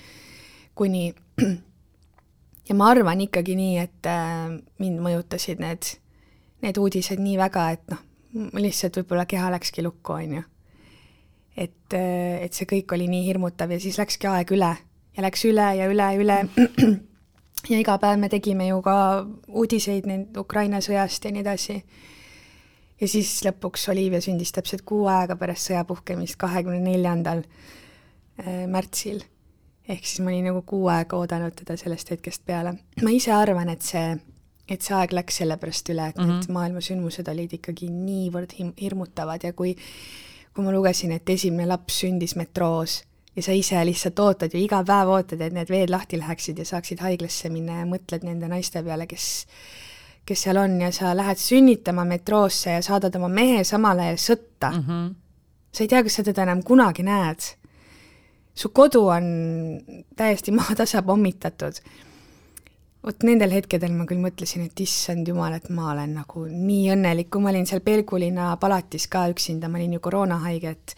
kuni [clears throat] ja ma arvan ikkagi nii, et äh, mind mõjutasid need, need uudised nii väga, et noh, lihtsalt võib-olla keha läkski lukku, on ju. Et, et see kõik oli nii hirmutav ja siis läkski aeg üle ja läks üle ja üle ja üle. [clears throat] ja iga päev me tegime ju ka uudiseid nüüd Ukraina sõjast ja nii edasi. ja siis lõpuks Olivia sündis täpselt kuu aega pärast sõja puhkemist, kahekümne neljandal äh, märtsil. ehk siis ma olin nagu kuu aega oodanud teda sellest hetkest peale. ma ise arvan, et see et see aeg läks sellepärast üle, et mm -hmm. need maailmasündmused olid ikkagi niivõrd hirmutavad ja kui kui ma lugesin, et esimene laps sündis metroos ja sa ise lihtsalt ootad ju, iga päev ootad, et need veed lahti läheksid ja saaksid haiglasse minna ja mõtled nende naiste peale, kes kes seal on ja sa lähed sünnitama metroosse ja saadad oma mehe samal ajal sõtta mm. -hmm. sa ei tea, kas sa teda enam kunagi näed. su kodu on täiesti [laughs] maatasa pommitatud vot nendel hetkedel ma küll mõtlesin, et issand jumal, et ma olen nagu nii õnnelik, kui ma olin seal Pelgulinna palatis ka üksinda, ma olin ju koroonahaige, et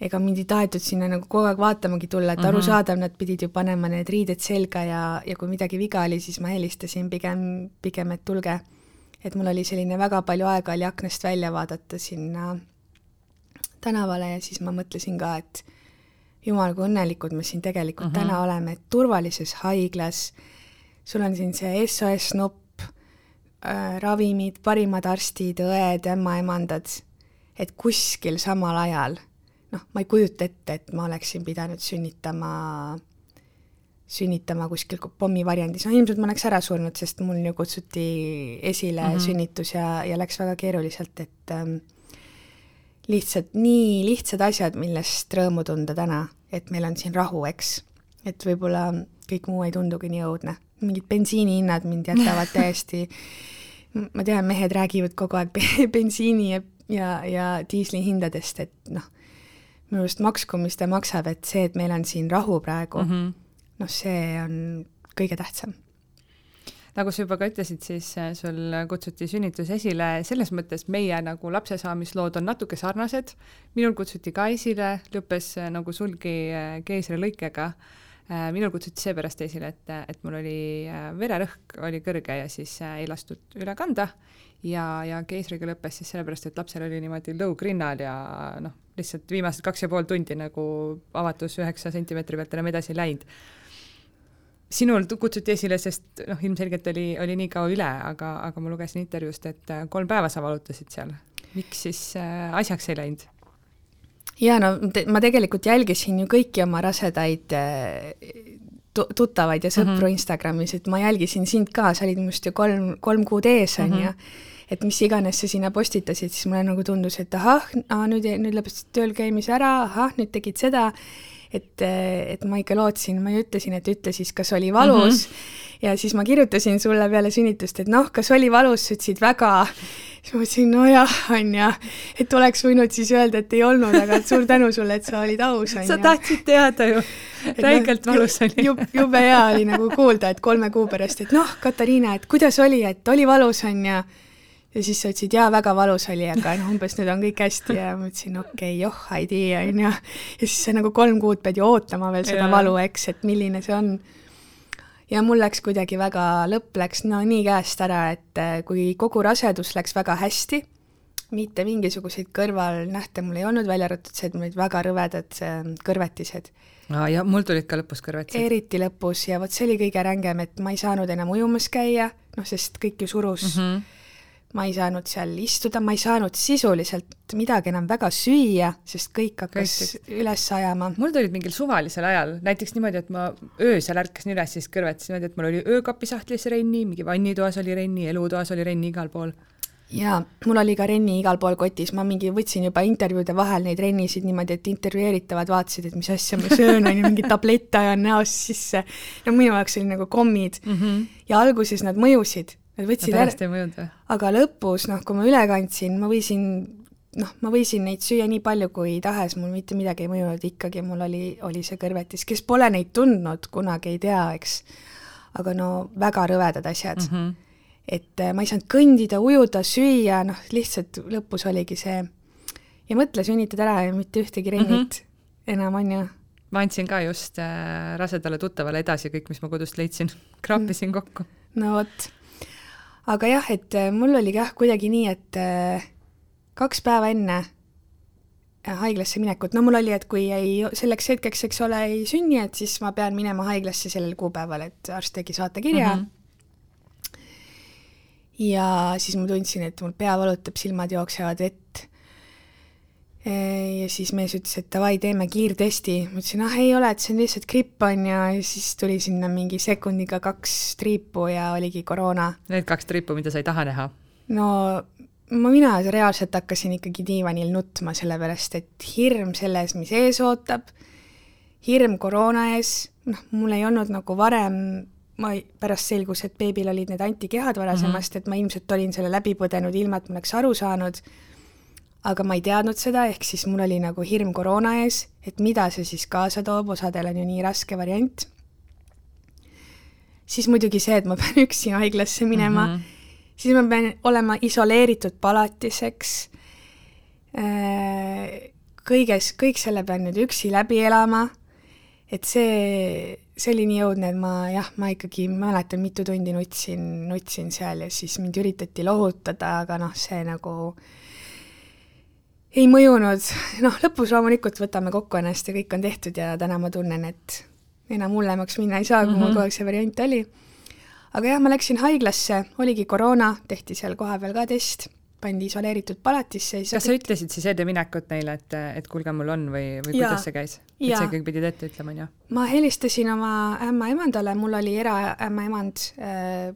ega mind ei tahetud sinna nagu kogu aeg vaatamagi tulla, et mm -hmm. arusaadav, nad pidid ju panema need riided selga ja, ja kui midagi viga oli, siis ma helistasin pigem, pigem, et tulge. et mul oli selline väga palju aega oli aknast välja vaadata sinna tänavale ja siis ma mõtlesin ka, et jumal, kui õnnelikud me siin tegelikult mm -hmm. täna oleme, et turvalises haiglas sul on siin see SOS nupp äh,, ravimid, parimad arstid, õed, ämmaemandad, et kuskil samal ajal, noh, ma ei kujuta ette, et ma oleksin pidanud sünnitama, sünnitama kuskil pommivarjendis, no ilmselt ma oleks ära surnud, sest mul ju kutsuti esile mm -hmm. sünnitus ja, ja läks väga keeruliselt, et ähm, lihtsalt nii lihtsad asjad, millest rõõmu tunda täna, et meil on siin rahu, eks. et võib-olla kõik muu ei tundugi nii õudne mingid bensiinihinnad mind jätavad [laughs] täiesti, ma tean, mehed räägivad kogu aeg bensiini ja, ja, ja diisli hindadest, et noh, minu arust maksku, mis ta maksab, et see, et meil on siin rahu praegu mm, -hmm. noh, see on kõige tähtsam. nagu sa juba ka ütlesid, siis sul kutsuti sünnitus esile, selles mõttes meie nagu lapsesaamislood on natuke sarnased, minul kutsuti ka esile, lõppes nagu sulgi keisrilõikega minul kutsuti seepärast esile, et, et mul oli vererõhk oli kõrge ja siis ei lastud üle kanda ja, ja keisriga lõppes siis sellepärast, et lapsel oli niimoodi lõug rinnal ja noh, lihtsalt viimased kaks ja pool tundi nagu avatus üheksa sentimeetri pealt enam edasi ei läinud. sinul kutsuti esile, sest noh, ilmselgelt oli, oli nii kaua üle, aga, aga ma lugesin intervjuust, et kolm päeva sa valutasid seal. miks siis äh, asjaks ei läinud? Jaa, no te, ma tegelikult jälgisin ju kõiki oma rasedaid tuttavaid ja sõpru mm -hmm. Instagramis, et ma jälgisin sind ka, sa olid minust ju kolm, kolm kuud ees, on ju. et mis iganes sa sinna postitasid, siis mulle nagu tundus, et ahah, nüüd, nüüd lõpetasid tööl käimise ära, ahah, nüüd tegid seda, et, et ma ikka lootsin, ma ju ütlesin, et ütle siis, kas oli valus mm. -hmm. ja siis ma kirjutasin sulle peale sünnitust, et noh, kas oli valus, sa ütlesid väga siis ma mõtlesin, nojah, on ju, et oleks võinud siis öelda, et ei olnud, aga suur tänu sulle, et sa olid aus, on ju. sa tahtsid teada ju, räigelt no, valus oli jub,. jube hea oli nagu kuulda, et kolme kuu pärast, et noh, Katariina, et kuidas oli, et oli valus, on ju. Ja siis sa ütlesid, jaa, väga valus oli, aga noh, umbes nüüd on kõik hästi ja ma ütlesin, okei okay,, joh, ei tea, on ju. ja siis sa nagu kolm kuud pead ju ootama veel seda ja. valu, eks, et milline see on. ja mul läks kuidagi väga, lõpp läks no nii käest ära, et äh, kui kogu rasedus läks väga hästi, mitte mingisuguseid kõrvalnähte mul ei olnud, välja arvatud see, et mul olid väga rõvedad äh, kõrvetised aa ja mul tulid ka lõpus kõrvetised. eriti lõpus ja vot see oli kõige rängem, et ma ei saanud enam ujumas käia, noh, sest kõik ju surus mm. -hmm ma ei saanud seal istuda, ma ei saanud sisuliselt midagi enam väga süüa, sest kõik hakkas kõik. üles ajama. mul tulid mingil suvalisel ajal, näiteks niimoodi, et ma öösel ärkasin üles, siis kõrvetasin niimoodi, et mul oli öökapisahtlis renni, mingi vannitoas oli renni, elutoas oli renni igal pool jaa, mul oli ka renni igal pool kotis, ma mingi võtsin juba intervjuude vahel neid rennisid niimoodi, et intervjueeritavad vaatasid, et mis asja ma söön, on ju, mingi tablette ajan näost sisse. no minu jaoks oli nagu kommid mm. -hmm. ja alguses nad mõjusid, Nad võtsid ära. ei mõjunud või? aga lõpus, noh, kui ma üle kandsin, ma võisin, noh, ma võisin neid süüa nii palju kui tahes, mul mitte midagi ei mõjunud, ikkagi mul oli, oli see kõrvetis, kes pole neid tundnud, kunagi ei tea, eks. aga no väga rõvedad asjad mm. -hmm. et äh, ma ei saanud kõndida, ujuda, süüa, noh, lihtsalt lõpus oligi see ja mõtle, sünnitad ära ja mitte ühtegi rennit mm -hmm. enam, on ju ma andsin ka just äh, rasedale tuttavale edasi kõik, mis ma kodust leidsin, kraapisin mm. kokku. no vot aga jah, et äh, mul oli jah kuidagi nii, et äh, kaks päeva enne äh, haiglasse minekut, no mul oli, et kui ei, selleks hetkeks, eks ole, ei sünni, et siis ma pean minema haiglasse sellel kuupäeval, et arst tegi saatekirja mm. -hmm. ja siis ma tundsin, et mul pea valutab, silmad jooksevad vett ja siis mees ütles, et davai, teeme kiirtesti. ma ütlesin, ah ei ole, et see on lihtsalt gripp on ju, ja siis tuli sinna mingi sekundiga kaks triipu ja oligi koroona. Need kaks triipu, mida sa ei taha näha? no ma, mina reaalselt hakkasin ikkagi diivanil nutma, sellepärast et hirm selles, mis ees ootab, hirm koroona ees, noh, mul ei olnud nagu varem ma pärast selgus, et beebil olid need antikehad varasemast mm, -hmm. et ma ilmselt olin selle läbi põdenud, ilma et ma oleks aru saanud aga ma ei teadnud seda, ehk siis mul oli nagu hirm koroona ees, et mida see siis kaasa toob, osadel on ju nii raske variant. siis muidugi see, et ma [laughs] pean üksi haiglasse minema mm, -hmm. siis ma pean olema isoleeritud palatiseks, äh, kõiges, kõik selle pean nüüd üksi läbi elama, et see, see oli nii õudne, et ma jah, ma ikkagi mäletan, mitu tundi nutsin, nutsin seal ja siis mind üritati lohutada, aga noh, see nagu äh, ei mõjunud, noh, lõpus loomulikult võtame kokku ennast ja kõik on tehtud ja täna ma tunnen, et enam hullemaks minna ei saa, kui mm -hmm. mul kogu aeg see variant oli. aga jah, ma läksin haiglasse, oligi koroona, tehti seal kohapeal ka test, pandi isoleeritud palatisse. kas sa ütlesid siis enne minekut neile, et, et kuulge, mul on või, või ja. kuidas see käis? et sa ikkagi pidid ette ütlema, on ju? ma helistasin oma ämmaemandale, mul oli eraämmaemand äh,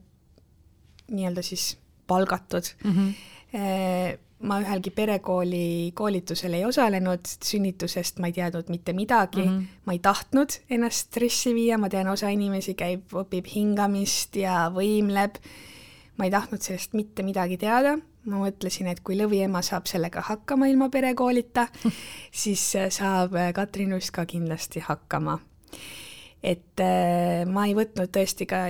nii-öelda siis palgatud mm. -hmm. Äh, ma ühelgi perekooli koolitusel ei osalenud, sünnitusest ma ei teadnud mitte midagi. Mm, -hmm. ma ei tahtnud ennast stressi viia, ma tean, osa inimesi käib, õpib hingamist ja võimleb, ma ei tahtnud sellest mitte midagi teada, ma mõtlesin, et kui lõviema saab sellega hakkama ilma perekoolita, [laughs] siis saab Katrin Usk ka kindlasti hakkama et äh, ma ei võtnud tõesti ka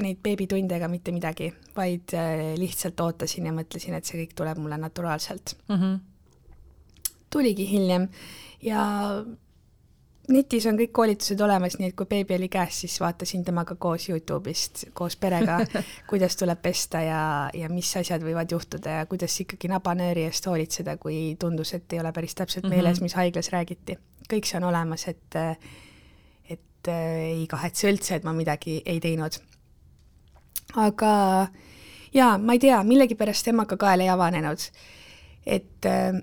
neid beebitunde ega mitte midagi, vaid äh, lihtsalt ootasin ja mõtlesin, et see kõik tuleb mulle naturaalselt mm. -hmm. tuligi hiljem ja netis on kõik koolitused olemas, nii et kui beebi oli käes, siis vaatasin temaga koos Youtube'ist koos perega, [laughs] kuidas tuleb pesta ja, ja mis asjad võivad juhtuda ja kuidas ikkagi nabanööri eest hoolitseda, kui tundus, et ei ole päris täpselt meeles, mhm. mis haiglas räägiti. kõik see on olemas, et äh, et äh, ei kahetse üldse, et ma midagi ei teinud. aga jaa, ma ei tea, millegipärast emakakael ei avanenud. et äh,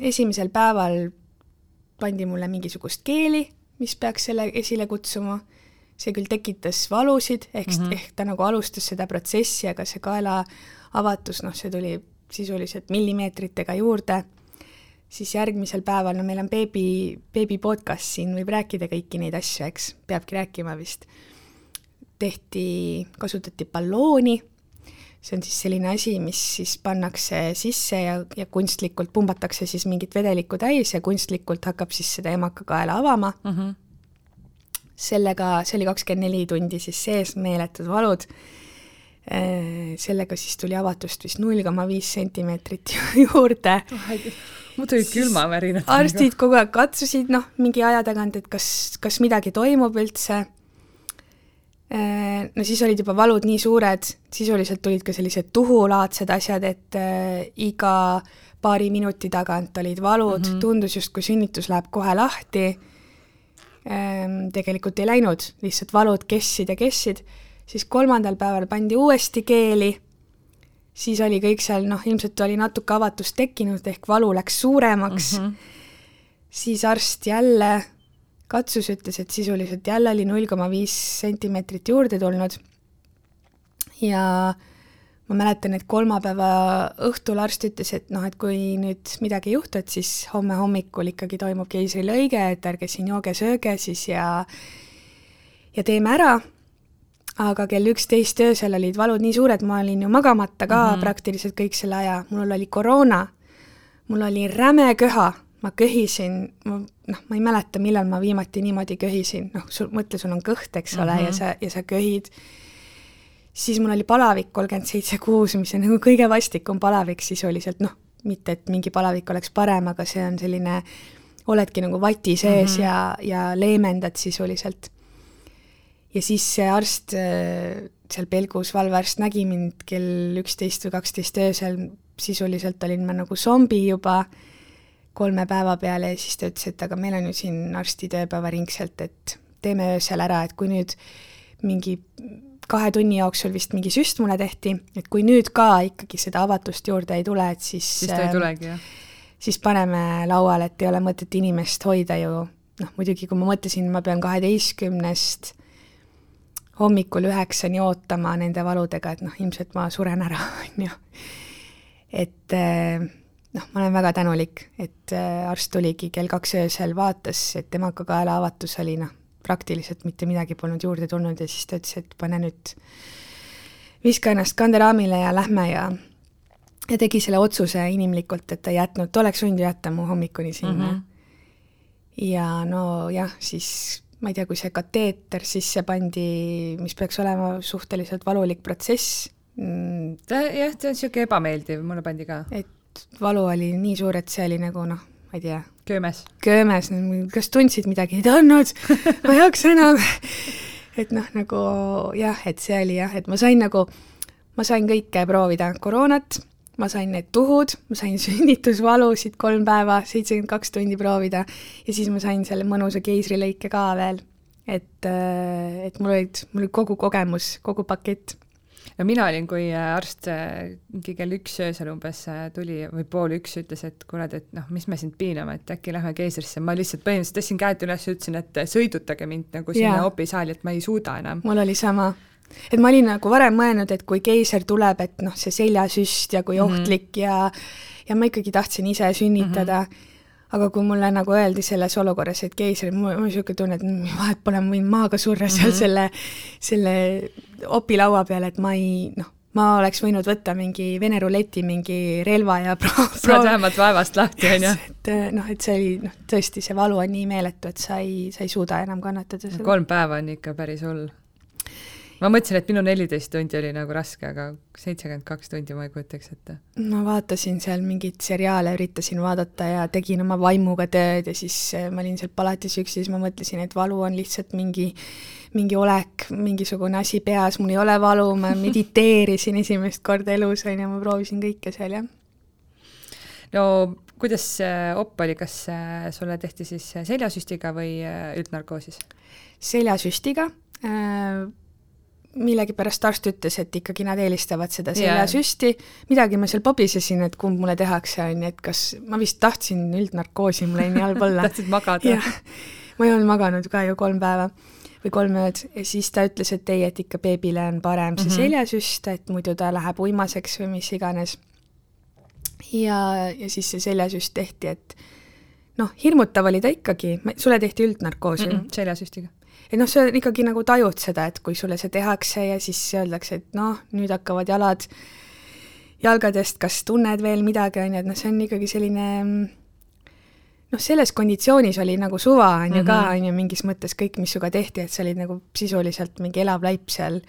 esimesel päeval pandi mulle mingisugust keeli, mis peaks selle esile kutsuma, see küll tekitas valusid, ehk mm, -hmm. ehk ta nagu alustas seda protsessi, aga see kaela avatus, noh, see tuli sisuliselt millimeetritega juurde siis järgmisel päeval, no meil on beebi, beebi podcast, siin võib rääkida kõiki neid asju, eks, peabki rääkima vist. tehti, kasutati ballooni, see on siis selline asi, mis siis pannakse sisse ja, ja kunstlikult pumbatakse siis mingit vedelikku täis ja kunstlikult hakkab siis seda emakakaela avama mm. -hmm. sellega, see oli kakskümmend neli tundi siis sees, meeletud valud sellega siis tuli avatust vist null koma viis sentimeetrit [laughs] juurde mul tulid külmavärinad. arstid kogu aeg katsusid, noh, mingi aja tagant, et kas, kas midagi toimub üldse. no siis olid juba valud nii suured, sisuliselt tulid ka sellised tuhulaadsed asjad, et äh, iga paari minuti tagant olid valud mm, -hmm. tundus justkui sünnitus läheb kohe lahti tegelikult ei läinud, lihtsalt valud kessid ja kessid, siis kolmandal päeval pandi uuesti keeli siis oli kõik seal, noh, ilmselt oli natuke avatust tekkinud, ehk valu läks suuremaks mm. -hmm. siis arst jälle katsus, ütles, et sisuliselt jälle oli null koma viis sentimeetrit juurde tulnud. ja ma mäletan, et kolmapäeva õhtul arst ütles, et noh, et kui nüüd midagi ei juhtu, et siis homme hommikul ikkagi toimub keisrilõige, et ärge siin jooge-sööge siis ja ja teeme ära aga kell üksteist öösel olid valud nii suured, ma olin ju magamata ka mm -hmm. praktiliselt kõik selle aja, mul oli koroona, mul oli räme köha, ma köhisin, ma noh, ma ei mäleta, millal ma viimati niimoodi köhisin, noh, sul, mõtle, sul on kõht, eks ole mm, -hmm. ja sa, ja sa köhid, siis mul oli palavik kolmkümmend seitse kuus, mis on nagu kõige vastikum palavik sisuliselt, noh, mitte et mingi palavik oleks parem, aga see on selline, oledki nagu vati sees mm -hmm. ja, ja leemendad sisuliselt ja siis see arst äh, seal Pelgus, valvearst nägi mind kell üksteist või kaksteist öösel, sisuliselt olin ma nagu zombi juba kolme päeva peale ja siis ta ütles, et aga meil on ju siin arstid ööpäevaringselt, et teeme öösel ära, et kui nüüd mingi kahe tunni jooksul vist mingi süst mulle tehti, et kui nüüd ka ikkagi seda avatust juurde ei tule, et siis siis ta ei tulegi, jah? siis paneme lauale, et ei ole mõtet inimest hoida ju, noh muidugi, kui ma mõtlesin, ma pean kaheteistkümnest hommikul üheksani ootama nende valudega, et noh, ilmselt ma suren ära, [laughs] on ju. et eh, noh, ma olen väga tänulik, et eh, arst tuligi kell kaks öösel, vaatas, et emakakaela avatus oli noh, praktiliselt mitte midagi polnud juurde tulnud ja siis ta ütles, et pane nüüd, viska ennast kanderaamile ja lähme ja ja tegi selle otsuse inimlikult, et ta ei jätnud, ta oleks võinud ju jätta mu hommikuni sinna mm. -hmm. ja nojah, siis ma ei tea, kui see kateeter sisse pandi, mis peaks olema suhteliselt valulik protsess mm,. ta jah, ta on niisugune ebameeldiv, mulle pandi ka. et valu oli nii suur, et see oli nagu noh, ma ei tea. köömes. köömes, kas tundsid midagi, ei tundnud [laughs] ma ei jaksa enam et noh, nagu jah, et see oli jah, et ma sain nagu, ma sain kõike proovida, koroonat ma sain need tuhud, ma sain [laughs] sünnitusvalusid kolm päeva, seitsekümmend kaks tundi proovida ja siis ma sain selle mõnusa keisrilõike ka veel. et, äh, et mul olid, mul oli kogu kogemus, kogu pakett no mina olin, kui äh, arst äh, mingi kell üks öösel umbes tuli või pool üks, ütles, et kuule, et noh, mis me sind piiname, et äkki lähme keisrisse, ma lihtsalt põhimõtteliselt tõstsin käed üles ja ütlesin, et sõidutage mind nagu sinna yeah. opisaali, et ma ei suuda enam. mul oli sama et ma olin nagu varem mõelnud, et kui keiser tuleb, et noh, see seljasüst ja kui mhm. ohtlik mm -hmm. ja ja ma ikkagi tahtsin ise sünnitada mm, -hmm. aga kui mulle nagu öeldi selles olukorras, et keiser, mul on niisugune tunne, et vahet pole, ma võin maaga surra seal mm -hmm. selle, selle opilaua peal, et ma ei noh, ma oleks võinud võtta mingi Vene ruleti mingi relva ja pro-. [laughs] saad vähemalt vaevast lahti, on ju. et noh, et see oli noh, tõesti, see valu on nii meeletu, et sa ei, sa ei suuda enam kannatada kolm päeva on ikka päris hull ma mõtlesin, et minu neliteist tundi oli nagu raske, aga seitsekümmend kaks tundi ma ei kujutaks ette. ma vaatasin seal mingeid seriaale, üritasin vaadata ja tegin oma vaimuga tööd ja siis eh, ma olin seal palatis üksi, siis ma mõtlesin, et valu on lihtsalt mingi, mingi olek, mingisugune asi peas, mul ei ole valu, ma [laughs] mediteerisin esimest korda elus, on ju, ma proovisin kõike seal, jah. no kuidas op oli, kas eh, sulle tehti siis seljasüstiga või eh, üldnarkoosis? seljasüstiga äh, millegipärast arst ütles, et ikkagi nad eelistavad seda seljasüsti yeah., midagi ma seal pabisesin, et kumb mulle tehakse, on ju, et kas, ma vist tahtsin üldnarkoosi, mul jäi nii halb olla [laughs] tahtsid magada? ma ei olnud maganud ka ju kolm päeva või kolm ööd ja siis ta ütles, et ei, et ikka beebile on parem see mm -hmm. seljasüst, et muidu ta läheb uimaseks või mis iganes. ja, ja siis see seljasüst tehti, et noh, hirmutav oli ta ikkagi, sulle tehti üldnarkoosi mm? -mm, seljasüstiga et noh, sa ikkagi nagu tajud seda, et kui sulle see tehakse ja siis öeldakse, et noh, nüüd hakkavad jalad jalgadest, kas tunned veel midagi, on ju, et noh, see on ikkagi selline noh, selles konditsioonis oli nagu suva, on ju ka, mhm. on ju, mingis mõttes kõik, mis sinuga tehti, et sa olid nagu sisuliselt mingi elav laip seal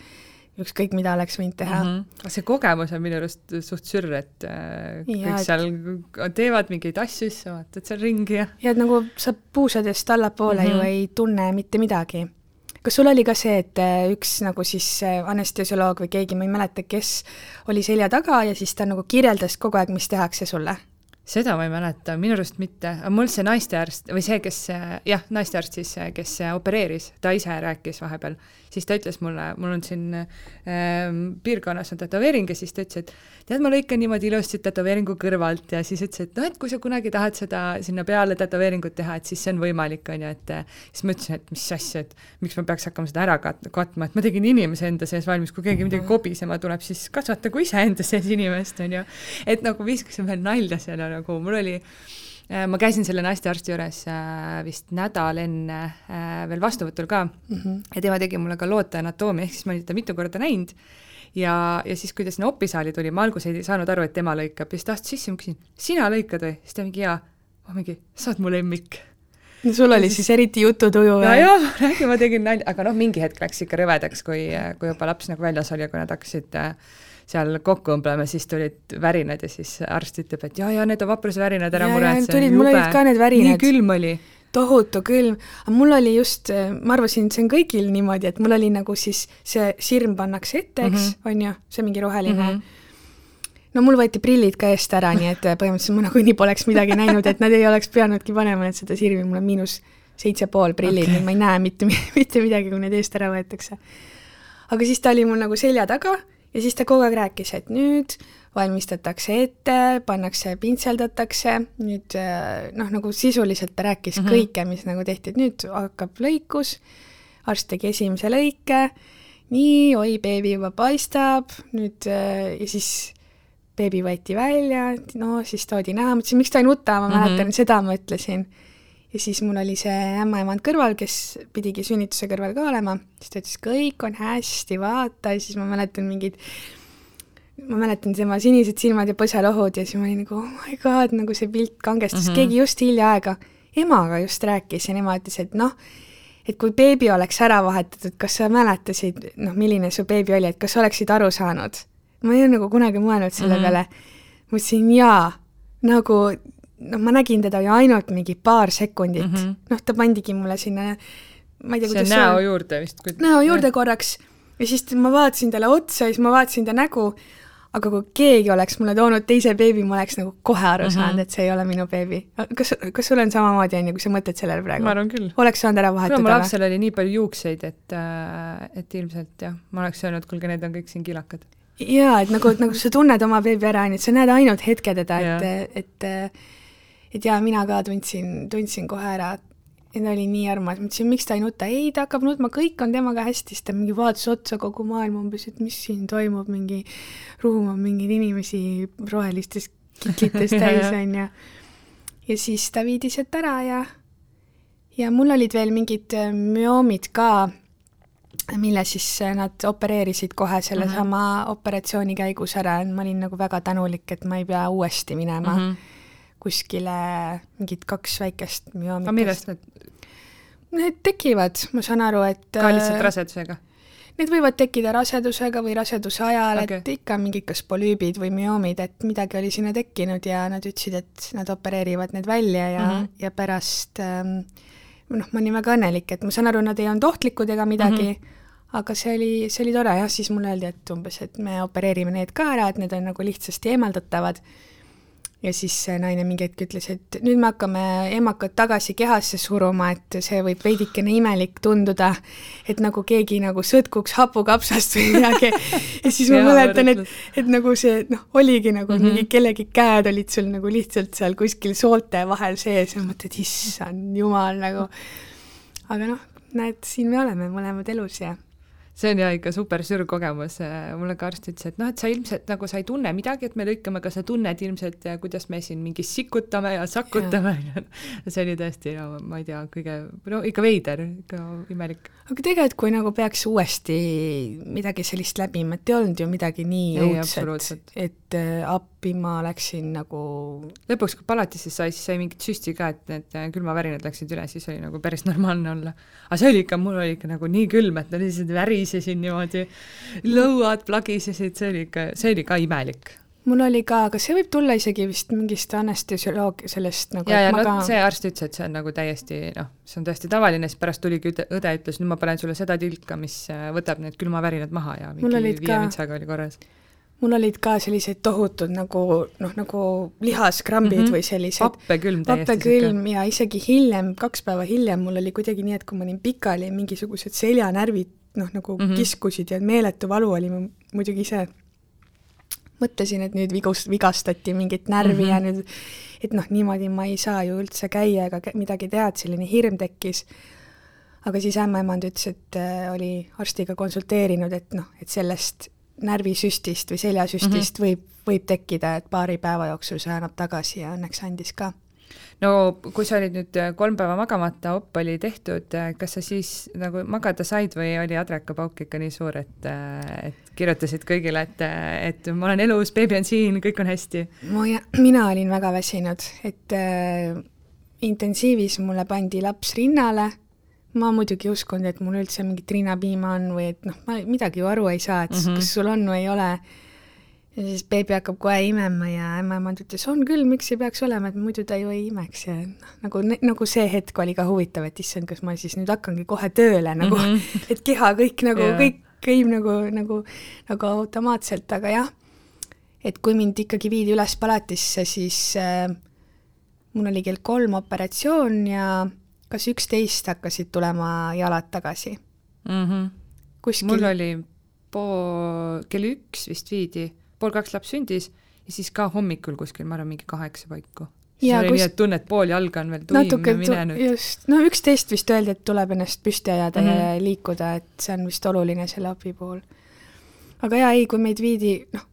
ükskõik, mida oleks võinud teha mm. -hmm. see kogemus on minu arust suht sürr, et äh, kõik ja, et... seal teevad mingeid asju, siis sa vaatad seal ringi ja ja et nagu sa puusadest allapoole mm -hmm. ju ei tunne mitte midagi. kas sul oli ka see, et äh, üks nagu siis äh, anestesioloog või keegi, ma ei mäleta, kes, oli selja taga ja siis ta nagu kirjeldas kogu aeg, mis tehakse sulle? seda ma ei mäleta, minu arust mitte, mul see naistearst või see, kes jah, naistearst siis, kes opereeris, ta ise rääkis vahepeal siis ta ütles mulle, mul on siin ähm, piirkonnas on tätoveering ja siis ta ütles, et tead, ma lõikan niimoodi ilusti tätoveeringu kõrvalt ja siis ütles, et noh, et kui sa kunagi tahad seda sinna peale tätoveeringut teha, et siis see on võimalik, on ju, et siis ma ütlesin, et mis asja, et miks ma peaks hakkama seda ära kat-, katma, et ma tegin inimese enda sees valmis, kui keegi midagi kobisema tuleb, siis kasvatagu iseenda sees inimest, on ju. et nagu viskasin veel nalja selle nagu, mul oli Äh, ma käisin selle naistearsti juures äh, vist nädal enne äh, veel vastuvõtul ka mm -hmm. ja tema tegi mulle ka loote anatoomia, ehk siis ma olin teda mitu korda näinud ja, ja siis, kui ta sinna opisaali tuli, ma alguses ei saanud aru, et tema lõikab ja siis ta astus sisse, ma küsin, sina lõikad või? siis ta mingi jaa. ma mingi, sa oled mu lemmik no sul oli siis eriti jututuju või? jaa, räägi, ma tegin nalja, aga noh, mingi hetk läks ikka rõvedaks, kui, kui juba laps nagu väljas oli ja kui nad hakkasid äh, seal kokku õmblema, siis tulid värinad ja siis arst ütleb, et jaa, jaa, need on vaprusvärinad, ära muretse. tulid, mul olid ka need värinad. nii külm oli. tohutu külm, aga mul oli just, ma arvasin, et see on kõigil niimoodi, et mul oli nagu siis see sirm pannakse ette, eks mm, -hmm. on ju, see mingi roheline mm. -hmm. no mul võeti prillid ka eest ära, nii et põhimõtteliselt ma nagunii poleks midagi näinud, et nad ei oleks pidanudki panema nüüd seda sirmi, mul on miinus seitse pool prillid okay., nii et ma ei näe mitte, [laughs] mitte midagi, kui need eest ära võetakse. aga siis ta oli mul nagu selja taga ja siis ta kogu aeg rääkis, et nüüd valmistatakse ette, pannakse, pintseldatakse, nüüd äh, noh, nagu sisuliselt ta rääkis mm -hmm. kõike, mis nagu tehti, et nüüd hakkab lõikus, arst tegi esimese lõike, nii, oi, beebi juba paistab, nüüd äh, ja siis beebi võeti välja, no siis toodi näha, mõtlesin, miks ta ei nuta, ma mm -hmm. mäletan, seda ma ütlesin ja siis mul oli see ämmaemand kõrval, kes pidigi sünnituse kõrval ka olema, siis ta ütles, kõik on hästi, vaata, ja siis ma mäletan mingeid, ma mäletan tema sinised silmad ja põselohud ja siis ma olin nagu oh my god, nagu see pilt kangestus mm, -hmm. keegi just hiljaaega emaga just rääkis ja nema ütles, et noh, et kui beebi oleks ära vahetatud, kas sa mäletasid, noh, milline su beebi oli, et kas sa oleksid aru saanud? ma ei ole nagu kunagi mõelnud selle mm -hmm. peale. ma ütlesin jaa, nagu noh, ma nägin teda ju ainult mingi paar sekundit mm -hmm., noh, ta pandigi mulle sinna, ma ei tea, kuidas see näo on. juurde vist kui.... näo juurde ja. korraks ja siis ma vaatasin talle otsa ja siis ma vaatasin ta nägu, aga kui keegi oleks mulle toonud teise beebi, ma oleks nagu kohe aru mm -hmm. saanud, et see ei ole minu beebi. kas, kas sul on samamoodi, on ju, kui sa mõtled sellele praegu? ma arvan küll. oleks saanud ära vahetada mu lapsel oli nii palju juukseid, et, äh, et ilmselt jah, ma oleks öelnud, kuulge, need on kõik siin kilakad. jaa, et nagu, nagu sa tunned oma beebi ära, on ju, et sa näed ainult hetke teda, et, et, et et jaa, mina ka tundsin, tundsin kohe ära, et oli nii armas, ma ütlesin, miks ta ei nuta, ei, ta hakkab nutma, kõik on temaga hästi, siis ta mingi vaatas otsa kogu maailma umbes, et mis siin toimub, mingi ruum on mingeid inimesi rohelistes kitlites [laughs] täis, on ju. ja siis ta viidi sealt ära ja, ja mul olid veel mingid äh, müoomid ka, mille siis äh, nad opereerisid kohe sellesama mm -hmm. operatsiooni käigus ära, ma olin nagu väga tänulik, et ma ei pea uuesti minema mm. -hmm kuskile mingid kaks väikest müoomikest. aga millest need? Need tekivad, ma saan aru, et ka lihtsalt äh, rasedusega? Need võivad tekkida rasedusega või raseduse ajal okay., et ikka mingid kas polüübid või müoomid, et midagi oli sinna tekkinud ja nad ütlesid, et nad opereerivad need välja ja mm, -hmm. ja pärast ähm, noh, ma olin väga õnnelik, et ma saan aru, nad ei olnud ohtlikud ega midagi mm, -hmm. aga see oli, see oli tore jah, siis mulle öeldi, et umbes, et me opereerime need ka ära, et need on nagu lihtsasti eemaldatavad ja siis see naine mingi hetk ütles, et nüüd me hakkame emakad tagasi kehasse suruma, et see võib veidikene imelik tunduda, et nagu keegi nagu sõtkuks hapukapsast või midagi. ja siis ma mäletan, et, et nagu see noh, oligi nagu mm -hmm. mingi kellegi käed olid sul nagu lihtsalt seal kuskil soolte vahel sees ja mõtled, issand jumal nagu. aga noh, näed, siin me oleme mõlemad elus ja see on ja ikka super sürg kogemus, mulle ka arst ütles, et noh, et sa ilmselt nagu sa ei tunne midagi, et me lõikame, aga sa tunned ilmselt, kuidas me siin mingi sikutame ja sakutame. Ja [laughs] see oli tõesti, no ma ei tea, kõige, no ikka veider, ikka imelik. aga tegelikult, kui nagu peaks uuesti midagi sellist läbima, et ei olnud ju midagi nii õudset, et äh, appi ma läksin nagu lõpuks, kui palatisse sai, siis sai mingit süsti ka, et need külmavärinad läksid üle, siis oli nagu päris normaalne olla. aga see oli ikka, mul oli ikka nagu nii külm, et ma lihtsalt värisesin niimoodi, lõuad plagisesid, see oli ikka, see oli ka imelik mul oli ka, aga see võib tulla isegi vist mingist anestesioloog-, sellest nagu ja, ja no ka... see arst ütles, et see on nagu täiesti noh, see on täiesti tavaline, siis pärast tuligi õde, õde ütles, nüüd ma panen sulle seda tilka, mis äh, võtab need külmavärinad maha ja mingi viie ka... vintsaga oli korras. Mul olid ka sellised tohutud nagu noh, nagu lihaskrambid mm -hmm. või sellised vappekülm täiesti vappekülm ja isegi hiljem, kaks päeva hiljem mul oli kuidagi nii, et kui ma olin pikali, mingisugused seljanärvid noh, nagu mm -hmm. kiskusid ja meeletu valu oli, ma muidugi ise mõtlesin, et nüüd vigus, vigastati mingit närvi mm -hmm. ja mhm. nüüd, et noh, niimoodi ma ei saa ju üldse käia ega midagi teha, et selline hirm tekkis. aga siis ämmaemand ütles, et äh, oli arstiga konsulteerinud, et noh, et sellest närvisüstist või seljasüstist mm -hmm. võib, võib tekkida, et paari päeva jooksul see annab tagasi ja õnneks andis ka no kui sa olid nüüd äh, kolm päeva magamata, opp oli tehtud, äh, kas sa siis nagu magada said või oli adrekapauk ikka nii suur, et, äh, et kirjutasid kõigile, et, et ma olen elus, beebi on siin, kõik on hästi? ma, mina olin väga väsinud, et äh, intensiivis mulle pandi laps rinnale, ma muidugi ei uskunud, et mul üldse mingit rinnapiima on või et noh, ma midagi ju aru ei saa, et mm -hmm. kas sul on või ei ole ja siis beebi hakkab kohe imema ja ämmaemand ütles, on küll, miks ei peaks olema, et muidu ta ju ei imeks ja noh, nagu, nagu see hetk oli ka huvitav, et issand, kas ma siis nüüd hakkangi kohe tööle nagu mm, -hmm. [laughs] et keha kõik nagu yeah., kõik käib nagu, nagu, nagu automaatselt, aga jah, et kui mind ikkagi viidi üles palatisse, siis äh, mul oli kell kolm operatsioon ja kas üksteist hakkasid tulema jalad tagasi mm. -hmm. Kuskil... mul oli pool, kell üks vist viidi pool kaks laps sündis ja siis ka hommikul kuskil, ma arvan, mingi kaheksa paiku. siis oli kus... nii, et tunned, pool jalga on veel tuim natuke mine nüüd. just, no üksteist vist öeldi, et tuleb ennast püsti ajada mm -hmm. ja mhm. liikuda, et see on vist oluline selle abi puhul. aga jaa, ei, kui meid viidi, noh,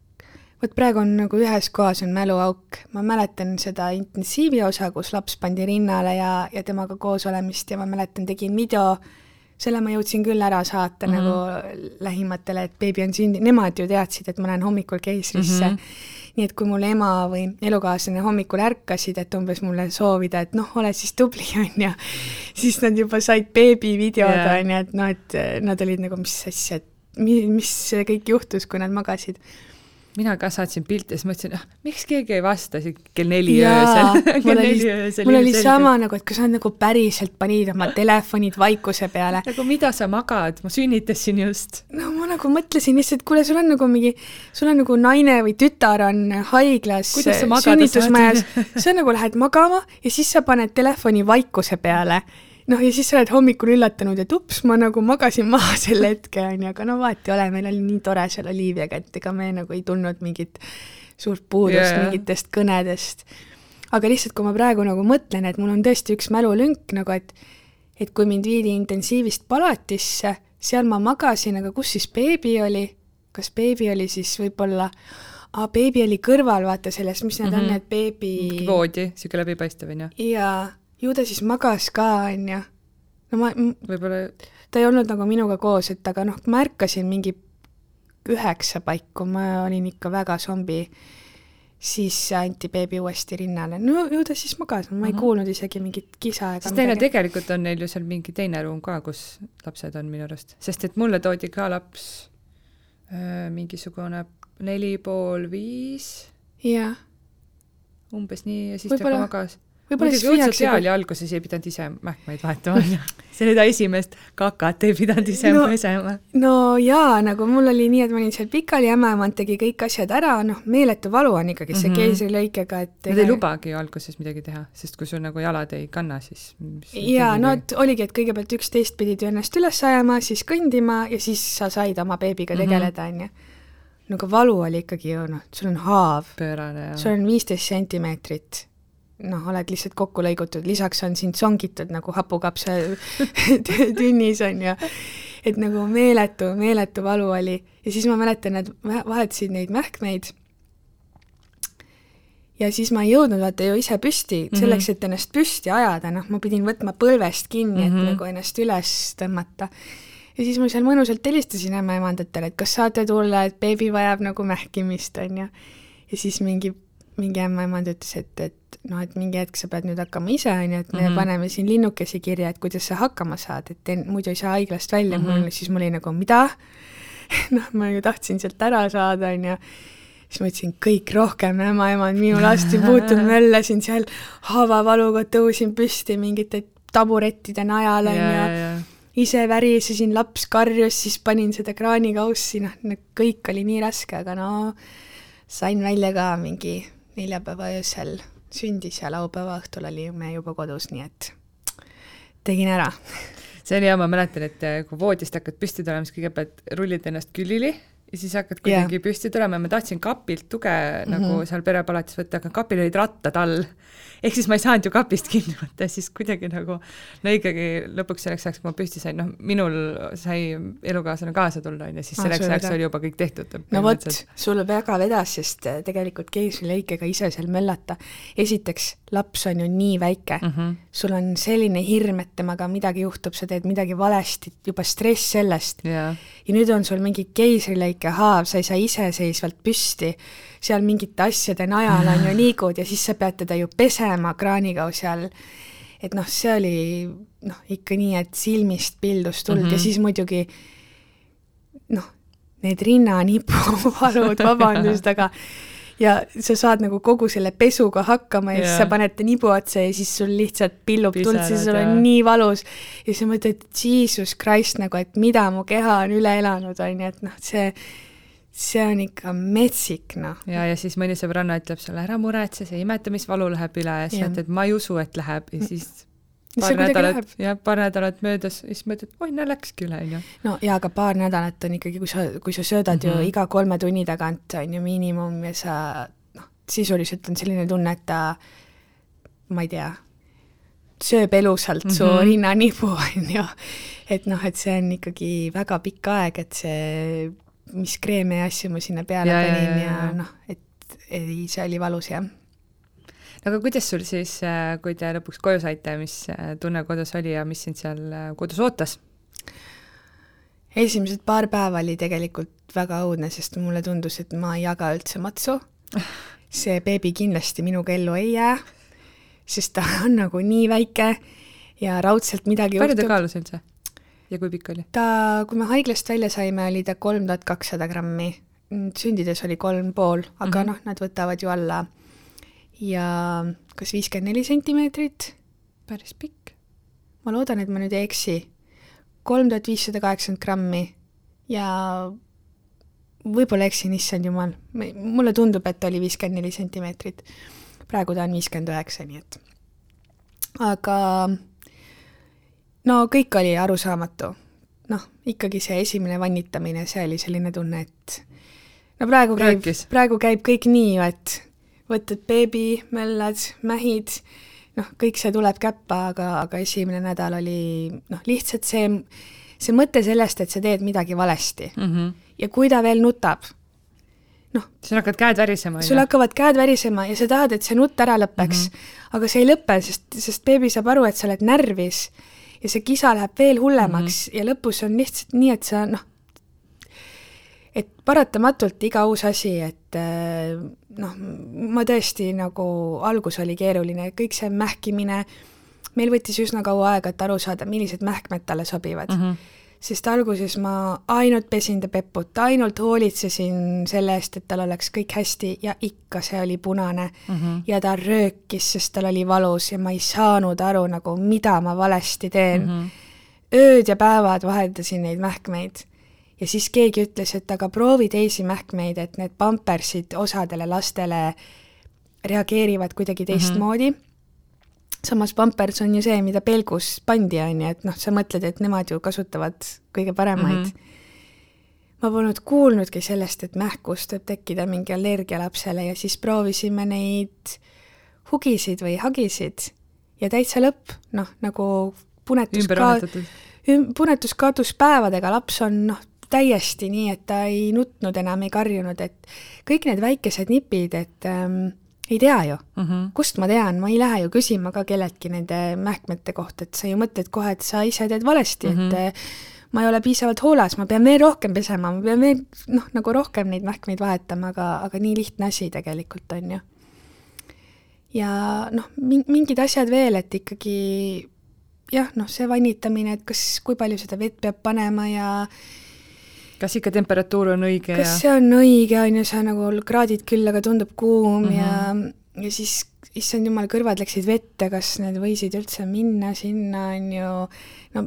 vot praegu on nagu ühes kohas on mäluauk, ma mäletan seda intensiivi osa, kus laps pandi rinnale ja, ja temaga koos olemist ja ma mäletan, tegin video selle ma jõudsin küll ära saata mm -hmm. nagu lähimatele, et beebi on sündinud, nemad ju teadsid, et ma lähen hommikul keisrisse mm. -hmm nii et kui mul ema või elukaaslane hommikul ärkasid, et umbes mulle soovida, et noh, ole siis tubli, [laughs] on ju, siis nad juba said beebivideod yeah., on ju, et noh, et nad olid nagu, mis asja, et mis, mis kõik juhtus, kui nad magasid mina ka saatsin pilte, siis mõtlesin, ah, miks keegi ei vasta siin kell neli öösel kell neli öösel. mul [laughs] oli sama nagu, et kas nad nagu päriselt panid oma [laughs] telefonid vaikuse peale. nagu mida sa magad, ma sünnitasin just. no ma nagu mõtlesin lihtsalt, kuule, sul on nagu mingi, sul on nagu naine või tütar on haiglas sünnitusmajas, sa nagu lähed magama ja siis sa paned telefoni vaikuse peale noh, ja siis sa oled hommikul üllatunud, et ups, ma nagu magasin [laughs] maha selle hetke, on ju, aga no vahet ei ole, meil oli nii tore seal Oliviaga, et ega me nagu ei tundnud mingit suurt puudust yeah. mingitest kõnedest. aga lihtsalt, kui ma praegu nagu mõtlen, et mul on tõesti üks mälulünk nagu, et et kui mind viidi intensiivist palatisse, seal ma magasin, aga kus siis beebi oli? kas beebi oli siis võib-olla aa, beebi oli kõrval, vaata selles, mis need mm -hmm. on, mhm. need beebi voodi, niisugune läbipaistev, on ju? jaa ju ta siis magas ka, on ju. no ma, võib-olla ta ei olnud nagu minuga koos, et aga noh, ma ärkasin mingi üheksa paiku, ma olin ikka väga zombi, siis anti beebi uuesti rinnale, no ju ta siis magas, ma ei uh mhm. kuulnud isegi mingit kisa ega sest neil on tegelikult on neil ju seal mingi teine ruum ka, kus lapsed on minu arust, sest et mulle toodi ka laps äh, mingisugune neli pool viis. jah. umbes nii ja siis Võibolla... ta magas muidugi õudselt hea oli alguses, ei pidanud ise mähkmeid vahetama, [laughs] seda esimest kakat ei pidanud ise no, pesema. no jaa, nagu mul oli nii, et ma olin seal pikali, ämmaemand tegi kõik asjad ära, noh, meeletu valu on ikkagi see mm -hmm. keisrilõikega, et Nad ei lubagi ju alguses midagi teha, sest kui sul nagu jalad ei kanna, siis jaa, no et oligi, et kõigepealt üksteist pidid ju ennast üles ajama, siis kõndima ja siis sa said oma beebiga mhm. tegeleda, onju nagu valu oli ikkagi ju noh, sul on haav. sul on viisteist sentimeetrit noh, oled lihtsalt kokku lõigutud, lisaks on sind songitud nagu hapukapsel [laughs] tünnis on ju. et nagu meeletu, meeletu valu oli ja siis ma mäletan, et vahetasid neid mähkmeid. ja siis ma ei jõudnud vaata ju ise püsti -hmm. selleks, et ennast püsti ajada, noh, ma pidin võtma põlvest kinni mm, -hmm. et mhm. nagu ennast üles tõmmata. ja siis ma seal mõnusalt helistasin ämmaemandatele, et kas saate tulla, et beebi vajab nagu mähkimist, on ju ja siis mingi, mingi ämmaemand ütles, et, et noh, et mingi hetk sa pead nüüd hakkama ise, on ju, et me mm -hmm. paneme siin linnukesi kirja, et kuidas sa hakkama saad, et en, muidu ei saa haiglast välja mm, -hmm. mul siis mul oli nagu mida [laughs] noh, ma ju tahtsin sealt ära saada, on ju siis ma ütlesin, kõik rohkem ämmaemand minu last ei puutunud, [laughs] möllasin seal haavavaluga, tõusin püsti mingite taburettide najal, on ju ise värisesin, laps karjus, siis panin seda kraanikaussi, noh, kõik oli nii raske, aga no sain välja ka mingi neljapäeva öösel sündis ja laupäeva õhtul olime juba kodus, nii et tegin ära. see oli hea, ma mäletan, et eh, kui voodist hakkad püsti tulema, siis kõigepealt rullid ennast külili ja siis hakkad kuidagi yeah. püsti tulema ja ma tahtsin kapilt tuge mm -hmm. nagu seal perepalatis võtta, aga kapil olid rattad all ehk siis ma ei saanud ju kapist kinni võtta, siis kuidagi nagu no ikkagi lõpuks selleks ajaks, kui ma püsti sain, noh, minul sai elukaaslane kaasa tulla, on ju, siis ah, selleks ajaks oli juba kõik tehtud. no vot, sul väga vedas, sest äh, tegelikult keisrilõikega ise seal möllata, esiteks, laps on ju nii väike mm, -hmm. sul on selline hirm, et temaga midagi juhtub, sa teed midagi valesti, juba stress sellest yeah. ja nüüd on sul mingi keisrilõike haav, sa ei saa iseseisvalt püsti seal mingite asjade najal on ju liigud ja siis sa pead teda ju pesema kraanikausi all. et noh, see oli noh, ikka nii, et silmist pildus tuld mm -hmm. ja mhm. siis muidugi noh, need rinnanipuvalud, [laughs] vabandust, aga ja sa saad nagu kogu selle pesuga hakkama ja yeah. siis sa paned ta nibu otsa ja siis sul lihtsalt pillub tuld, siis sul on nii valus. ja siis sa mõtled, jesus christ nagu, et mida mu keha on üle elanud, on ju, et noh, see see on ikka metsik, noh. ja, ja siis mõni sõbranna ütleb sulle, ära muretse, see imetamisvalu läheb üle ja siis ütled, ma ei usu, et läheb ja siis paar nädalat, jah, paar nädalat möödas ja siis mõtled, oi, no läkski üle, on ju. no jaa, aga paar nädalat on ikkagi, kui sa, kui sa söödad mm -hmm. ju mhm. iga kolme tunni tagant, on ju, miinimum ja sa noh, sisuliselt on selline tunne, et ta ma ei tea, sööb elusalt mm -hmm. su mhm. rinnanibu, [laughs] on ju. et noh, et see on ikkagi väga pikk aeg, et see mis kreeme ja asju ma sinna peale ja, panin ja, ja, noh, et ei, see oli valus jah. no aga kuidas sul siis, äh, kui te lõpuks koju saite, mis äh, tunne kodus oli ja mis sind seal äh, kodus ootas? esimesed paar päeva oli tegelikult väga õudne, sest mulle tundus, et ma ei jaga üldse matsu. [laughs] see beebi kindlasti minuga ellu ei jää, sest ta [laughs] on nagu nii väike ja raudselt midagi palju ta kaalus üldse? Ja kui pikk oli? ta, kui me haiglast välja saime, oli ta kolm tuhat kakssada grammi. sündides oli kolm pool, aga mm -hmm. noh, nad võtavad ju alla. ja kas viiskümmend neli sentimeetrit? päris pikk. ma loodan, et ma nüüd ei eksi. kolm tuhat viissada kaheksakümmend grammi ja võib-olla eksin, issand jumal, mulle tundub, et oli viiskümmend neli sentimeetrit. praegu ta on viiskümmend üheksa, nii et aga no kõik oli arusaamatu. noh, ikkagi see esimene vannitamine, see oli selline tunne, et no praegu käib, praegu käib kõik nii ju, et võtad beebi, möllad, mähid, noh, kõik see tuleb käppa, aga, aga esimene nädal oli noh, lihtsalt see, see mõte sellest, et sa teed midagi valesti mm. -hmm. ja kui ta veel nutab, noh. sul hakkavad käed värisema. sul hakkavad käed värisema ja sa tahad, et see nutt ära lõpeks mm, -hmm. aga see ei lõpe, sest, sest beebi saab aru, et sa oled närvis ja see kisa läheb veel hullemaks mm -hmm. ja lõpus on lihtsalt nii, et sa noh, et paratamatult iga uus asi, et äh, noh, ma tõesti nagu, algus oli keeruline, kõik see mähkimine, meil võttis üsna kaua aega, et aru saada, millised mähkmed talle sobivad mm. -hmm sest alguses ma ainult pesin ta peput, ainult hoolitsesin selle eest, et tal oleks kõik hästi ja ikka see oli punane mm. -hmm. ja ta röökis, sest tal oli valus ja ma ei saanud aru nagu, mida ma valesti teen mm. -hmm. ööd ja päevad vaheldasin neid mähkmeid. ja siis keegi ütles, et aga proovi teisi mähkmeid, et need pampersid osadele lastele reageerivad kuidagi mhm. teistmoodi mm. -hmm samas Pampers on ju see, mida pelgus pandi, on ju, et noh, sa mõtled, et nemad ju kasutavad kõige paremaid mm. -hmm. ma polnud kuulnudki sellest, et mähkust võib tekkida mingi allergia lapsele ja siis proovisime neid hugisid või hagisid ja täitsa lõpp, noh, nagu punetus ka-, punetus kadus päevadega, laps on noh, täiesti nii, et ta ei nutnud enam, ei karjunud, et kõik need väikesed nipid, et ähm, ei tea ju mm. -hmm. kust ma tean, ma ei lähe ju küsima ka kelleltki nende mähkmete kohta, et sa ju mõtled kohe, et sa ise teed valesti mm, -hmm. et mhm. ma ei ole piisavalt hooles, ma pean veel rohkem pesema, ma pean veel noh, nagu rohkem neid mähkmeid vahetama, aga, aga nii lihtne asi tegelikult on ju. ja noh, mingid asjad veel, et ikkagi jah, noh, see vannitamine, et kas, kui palju seda vett peab panema ja kas ikka temperatuur on õige kas ja? see on õige, on ju, sa nagu kraadid küll, aga tundub kuum mm -hmm. ja, mhm. ja siis issand jumal, kõrvad läksid vette, kas need võisid üldse minna sinna, on ju, no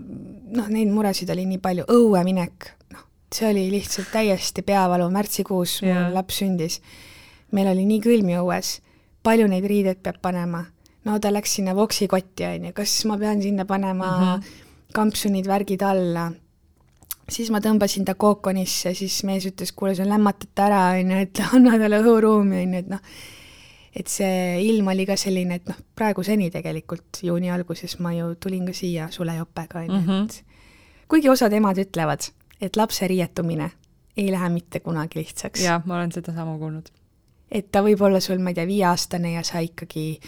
noh, neid muresid oli nii palju, õue minek, noh, see oli lihtsalt täiesti peavalu, märtsikuus yeah. mul laps sündis. meil oli nii külm ju õues, palju neid riideid peab panema no ta läks sinna voksi kotti, on ju, kas ma pean sinna panema mm -hmm. kampsunid, värgid alla, siis ma tõmbasin ta kookonisse, siis mees ütles, kuule, sa lämmatad ta ära, on ju, et anna talle õhuruumi, on ju, et noh, et see ilm oli ka selline, et noh, praeguseni tegelikult juuni alguses ma ju tulin ka siia sulejopega, on ju, mhm. et kuigi osad emad ütlevad, et lapse riietumine ei lähe mitte kunagi lihtsaks. jah, ma olen sedasama kuulnud. et ta võib olla sul, ma ei tea, viieaastane ja sa ikkagi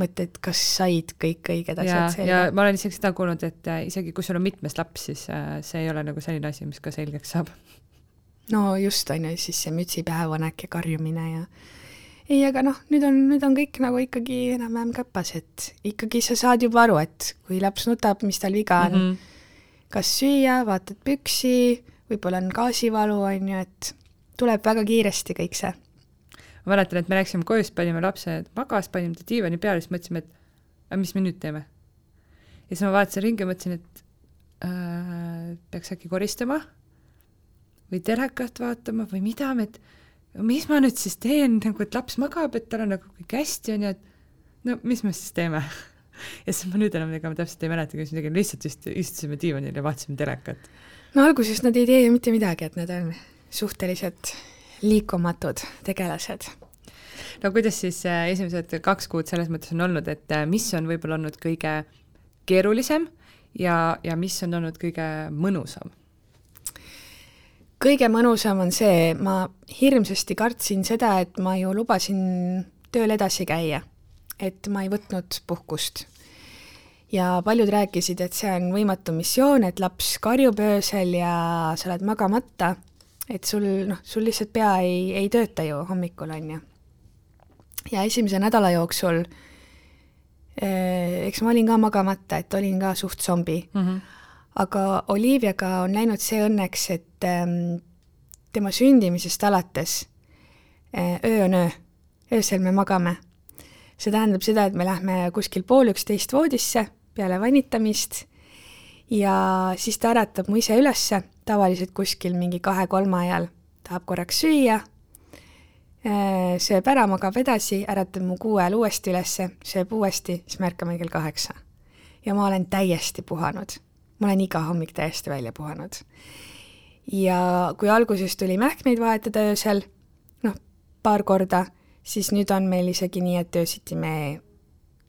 mõtled, kas said kõik õiged asjad selga. ja ma olen isegi seda kuulnud, et äh, isegi kui sul on mitmes laps, siis äh, see ei ole nagu selline asi, mis ka selgeks saab. no just, on ju, siis see mütsi päevanek ja karjumine ja ei, aga noh, nüüd on, nüüd on kõik nagu ikkagi enam-vähem käpas, et ikkagi sa saad juba aru, et kui laps nutab, mis tal viga on mm, -hmm. kas süüa, vaatad püksi, võib-olla on gaasivalu, on ju, et tuleb väga kiiresti kõik see ma mäletan, et me läksime koju, siis panime lapse magas, panime ta diivani peale, siis mõtlesime, et aga mis me nüüd teeme. ja siis ma vaatasin ringi mõtlesin, et äh, peaks äkki koristama või telekat vaatama või mida, et mis ma nüüd siis teen, nagu et laps magab, et tal on nagu kõik hästi, on ju, et no mis me siis teeme [laughs] ja siis ma nüüd enam ega ma täpselt ei mäletagi, mis me tegime, lihtsalt just istusime diivanil ja vaatasime telekat. no alguses nad ei tee ju mitte midagi, et nad on suhteliselt liikumatud tegelased. no kuidas siis äh, esimesed kaks kuud selles mõttes on olnud, et äh, mis on võib-olla olnud kõige keerulisem ja, ja mis on olnud kõige mõnusam? kõige mõnusam on see, ma hirmsasti kartsin seda, et ma ju lubasin tööl edasi käia, et ma ei võtnud puhkust. ja paljud rääkisid, et see on võimatu missioon, et laps karjub öösel ja sa oled magamata et sul noh, sul lihtsalt pea ei, ei tööta ju hommikul, on ju. ja esimese nädala jooksul eh, eks ma olin ka magamata, et olin ka suht zombi mm. -hmm. aga Oliviaga on läinud see õnneks, et ähm, tema sündimisest alates äh, öö on öö, öösel me magame. see tähendab seda, et me lähme kuskil pool üksteist voodisse peale vannitamist ja siis ta äratab mu ise ülesse tavaliselt kuskil mingi kahe-kolme ajal tahab korraks süüa, äh, sööb ära, magab edasi, äratab mu kuue ajal uuesti ülesse, sööb uuesti, siis me ärkame kell kaheksa. ja ma olen täiesti puhanud. ma olen iga hommik täiesti välja puhanud. ja kui alguses tuli mähkmeid vahetada öösel, noh, paar korda, siis nüüd on meil isegi nii, et öösiti me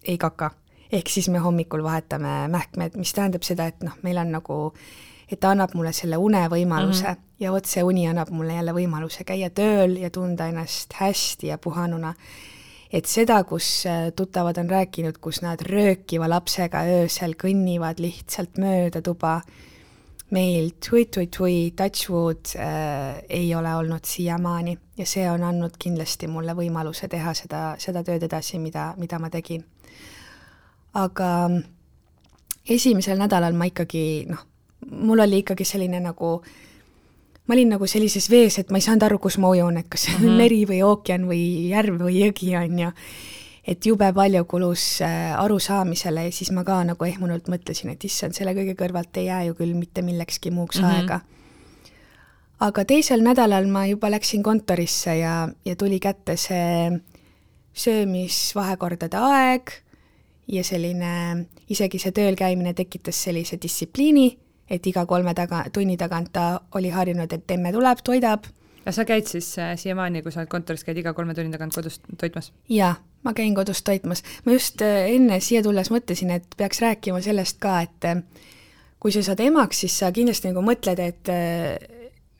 ei kaka. Ehk siis me hommikul vahetame mähkmed, mis tähendab seda, et noh, meil on nagu et ta annab mulle selle unevõimaluse mm -hmm. ja vot see uni annab mulle jälle võimaluse käia tööl ja tunda ennast hästi ja puhanuna. et seda, kus äh, tuttavad on rääkinud, kus nad röökiva lapsega öösel kõnnivad lihtsalt mööda tuba, meil tui-tui-tui, touchwood äh, ei ole olnud siiamaani ja see on andnud kindlasti mulle võimaluse teha seda, seda tööd edasi, mida, mida ma tegin. Aga esimesel nädalal ma ikkagi noh, mul oli ikkagi selline nagu, ma olin nagu sellises vees, et ma ei saanud aru, kus ma ujun, et kas see on mm -hmm. meri või ookean või järv või jõgi, on ju. et jube palju kulus äh, arusaamisele ja siis ma ka nagu ehmunult mõtlesin, et issand, selle kõige kõrvalt ei jää ju küll mitte millekski muuks mm -hmm. aega. aga teisel nädalal ma juba läksin kontorisse ja, ja tuli kätte see söömisvahekordade aeg ja selline, isegi see tööl käimine tekitas sellise distsipliini et iga kolme taga, tunni tagant ta oli harjunud, et emme tuleb, toidab. ja sa käid siis äh, siiamaani, kui sa oled kontoris, käid iga kolme tunni tagant kodus toitmas? jaa, ma käin kodus toitmas. ma just äh, enne siia tulles mõtlesin, et peaks rääkima sellest ka, et äh, kui sa saad emaks, siis sa kindlasti nagu mõtled, et äh,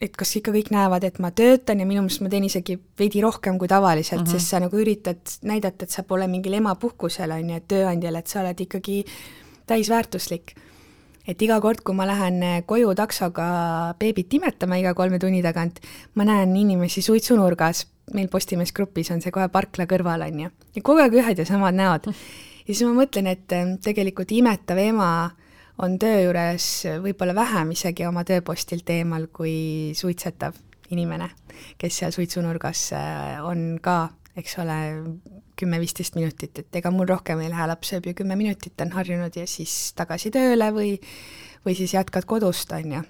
et kas ikka kõik näevad, et ma töötan ja minu meelest ma teen isegi veidi rohkem kui tavaliselt mm, -hmm. sest sa nagu üritad näidata, et sa pole mingil emapuhkusel, on ju, et tööandjale, et sa oled ikkagi täisväärtuslik et iga kord, kui ma lähen koju taksoga beebit imetama iga kolme tunni tagant, ma näen inimesi suitsunurgas, meil Postimees grupis on see kohe parkla kõrval, on ju, ja kogu aeg ühed ja samad näod. ja siis ma mõtlen, et tegelikult imetav ema on töö juures võib-olla vähem isegi oma tööpostilt eemal kui suitsetav inimene, kes seal suitsunurgas eh, on ka, eks ole, kümme-viisteist minutit, et ega mul rohkem ei lähe, laps sööb ju kümme minutit, on harjunud ja siis tagasi tööle või, või siis jätkad kodust, on ju.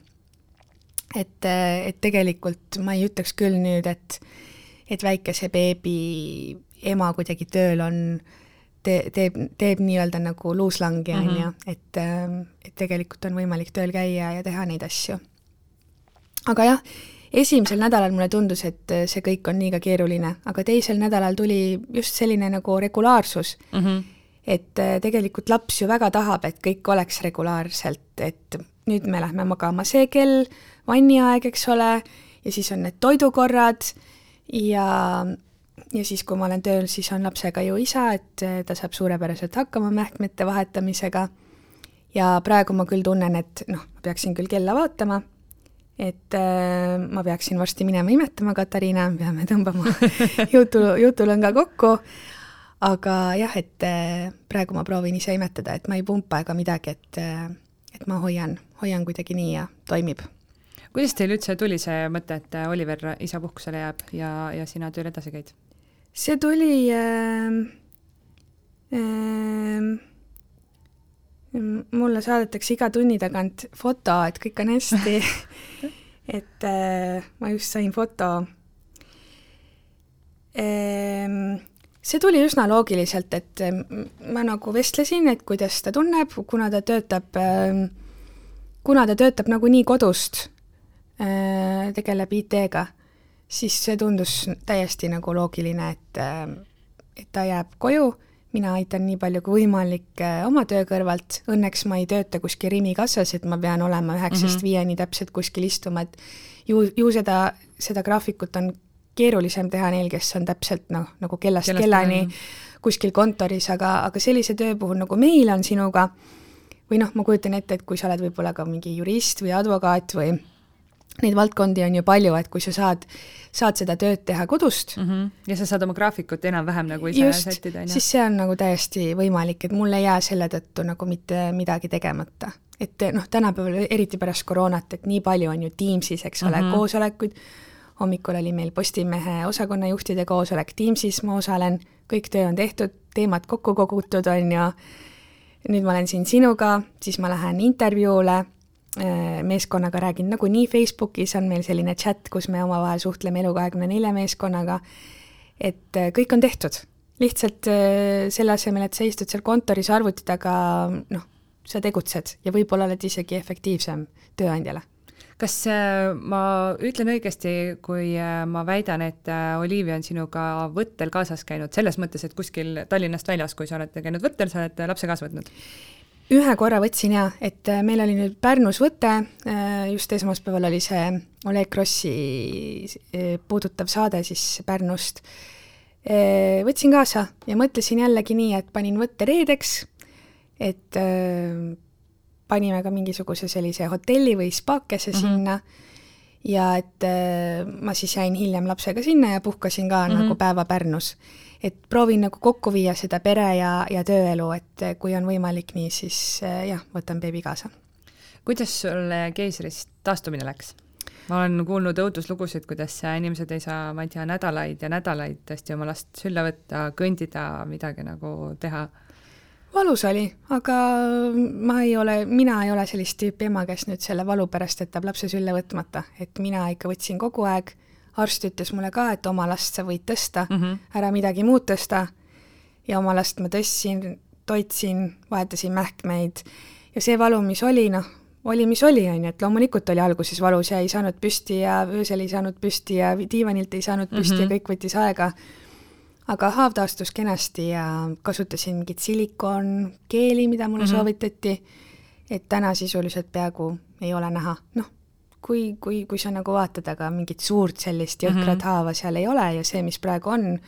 et, et tegelikult ma ei ütleks küll nüüd, et, et väikese beebi ema kuidagi tööl on, te-, teeb, teeb nii-öelda nagu luuslangi, on ju, mhm. et, et tegelikult on võimalik tööl käia ja teha neid asju. aga jah, esimesel nädalal mulle tundus, et äh, see kõik on liiga keeruline, aga teisel nädalal tuli just selline nagu regulaarsus mm. -hmm. et äh, tegelikult laps ju väga tahab, et kõik oleks regulaarselt, et nüüd me lähme magama see kell, vanniaeg, eks ole, ja siis on need toidukorrad ja, ja siis, kui ma olen tööl, siis on lapsega ju isa, et äh, ta saab suurepäraselt hakkama mähkmete vahetamisega. Ja praegu ma küll tunnen, et noh, ma peaksin küll kella vaatama et äh, ma peaksin varsti minema imetama Katariina, peame tõmbama [laughs] jutu, jutulõnga kokku, aga jah, et äh, praegu ma proovin ise imetada, et ma ei pumpa ega midagi, et äh, et ma hoian, hoian kuidagi nii ja toimib. kuidas teil üldse tuli see mõte, et Oliver isapuhkusele jääb ja, ja sina tööl edasi käid? see tuli äh, äh, mulle saadetakse iga tunni tagant foto, et kõik on hästi [laughs] et äh, ma just sain foto ehm,. see tuli üsna loogiliselt, et äh, ma nagu vestlesin, et kuidas ta tunneb, kuna ta töötab äh,, kuna ta töötab nagunii kodust äh,, tegeleb IT-ga, siis see tundus täiesti nagu loogiline, et äh,, et ta jääb koju mina aitan nii palju kui võimalik äh, oma töö kõrvalt, õnneks ma ei tööta kuskil Rimi kassas, et ma pean olema üheksast mm -hmm. viieni täpselt kuskil istuma, et ju, ju seda, seda graafikut on keerulisem teha neil, kes on täpselt noh, nagu kellast, kellast kellani kuskil kontoris, aga, aga sellise töö puhul, nagu meil on sinuga, või noh, ma kujutan ette, et kui sa oled võib-olla ka mingi jurist või advokaat või neid valdkondi on ju palju, et kui sa saad, saad seda tööd teha kodust mm. -hmm. ja sa saad oma graafikut enam-vähem nagu ise just, sättida, on ju. siis see on nagu täiesti võimalik, et mul ei jää selle tõttu nagu mitte midagi tegemata. et noh, tänapäeval eriti pärast koroonat, et nii palju on ju Teamsis, eks ole mm, -hmm. koosolekuid, hommikul oli meil Postimehe osakonnajuhtide koosolek Teamsis, ma osalen, kõik töö on tehtud, teemad kokku kogutud, on ju, nüüd ma olen siin sinuga, siis ma lähen intervjuule meeskonnaga räägin nagunii Facebookis, on meil selline chat, kus me omavahel suhtleme Elu24 meeskonnaga, et äh, kõik on tehtud. lihtsalt äh, selle asemel, et sa istud seal kontoris arvuti taga, noh, sa tegutsed ja võib-olla oled isegi efektiivsem tööandjale kas ma ütlen õigesti, kui ma väidan, et Olivia on sinuga võttel kaasas käinud, selles mõttes, et kuskil Tallinnast väljas, kui sa oled käinud võttel, sa oled lapse kaasa võtnud? Ühe korra võtsin jaa, et äh, meil oli nüüd Pärnus võte, äh, just esmaspäeval oli see Oleg Krossi äh, puudutav saade siis Pärnust. Võtsin kaasa ja mõtlesin jällegi nii, et panin võtte reedeks, et panime ka mingisuguse sellise hotelli või spaakese mm -hmm. sinna ja et ma siis jäin hiljem lapsega sinna ja puhkasin ka mm -hmm. nagu päeva Pärnus et proovin nagu kokku viia seda pere ja, ja tööelu, et kui on võimalik nii, siis eh, jah, võtan beebi kaasa. kuidas sul keisrist taastumine läks? ma olen kuulnud õuduslugusid, kuidas inimesed ei saa, ma ei tea, nädalaid ja nädalaid tõesti oma last sülle võtta, kõndida, midagi nagu teha. Valus oli, aga ma ei ole, mina ei ole sellist tüüpi ema, kes nüüd selle valu pärast jätab lapse sülle võtmata, et mina ikka võtsin kogu aeg arst ütles mulle ka, et oma last sa võid tõsta mm, -hmm. ära midagi muud tõsta. ja oma last ma tõstsin, toitsin, vahetasin mähkmeid ja see valu, mis oli, noh, oli, mis oli, on ju, et loomulikult oli alguses valus ja ei saanud püsti ja öösel ei saanud püsti ja diivanilt ei saanud püsti mm -hmm. ja mhm. kõik võttis aega. Aga haav taastus kenasti ja kasutasin mingit silikonkeeli, mida mulle mm -hmm. soovitati, et täna sisuliselt peaaegu ei ole näha, noh kui, kui, kui sa nagu vaatad, aga mingit suurt sellist jõhkrat mm -hmm. haava seal ei ole ja see, mis praegu on,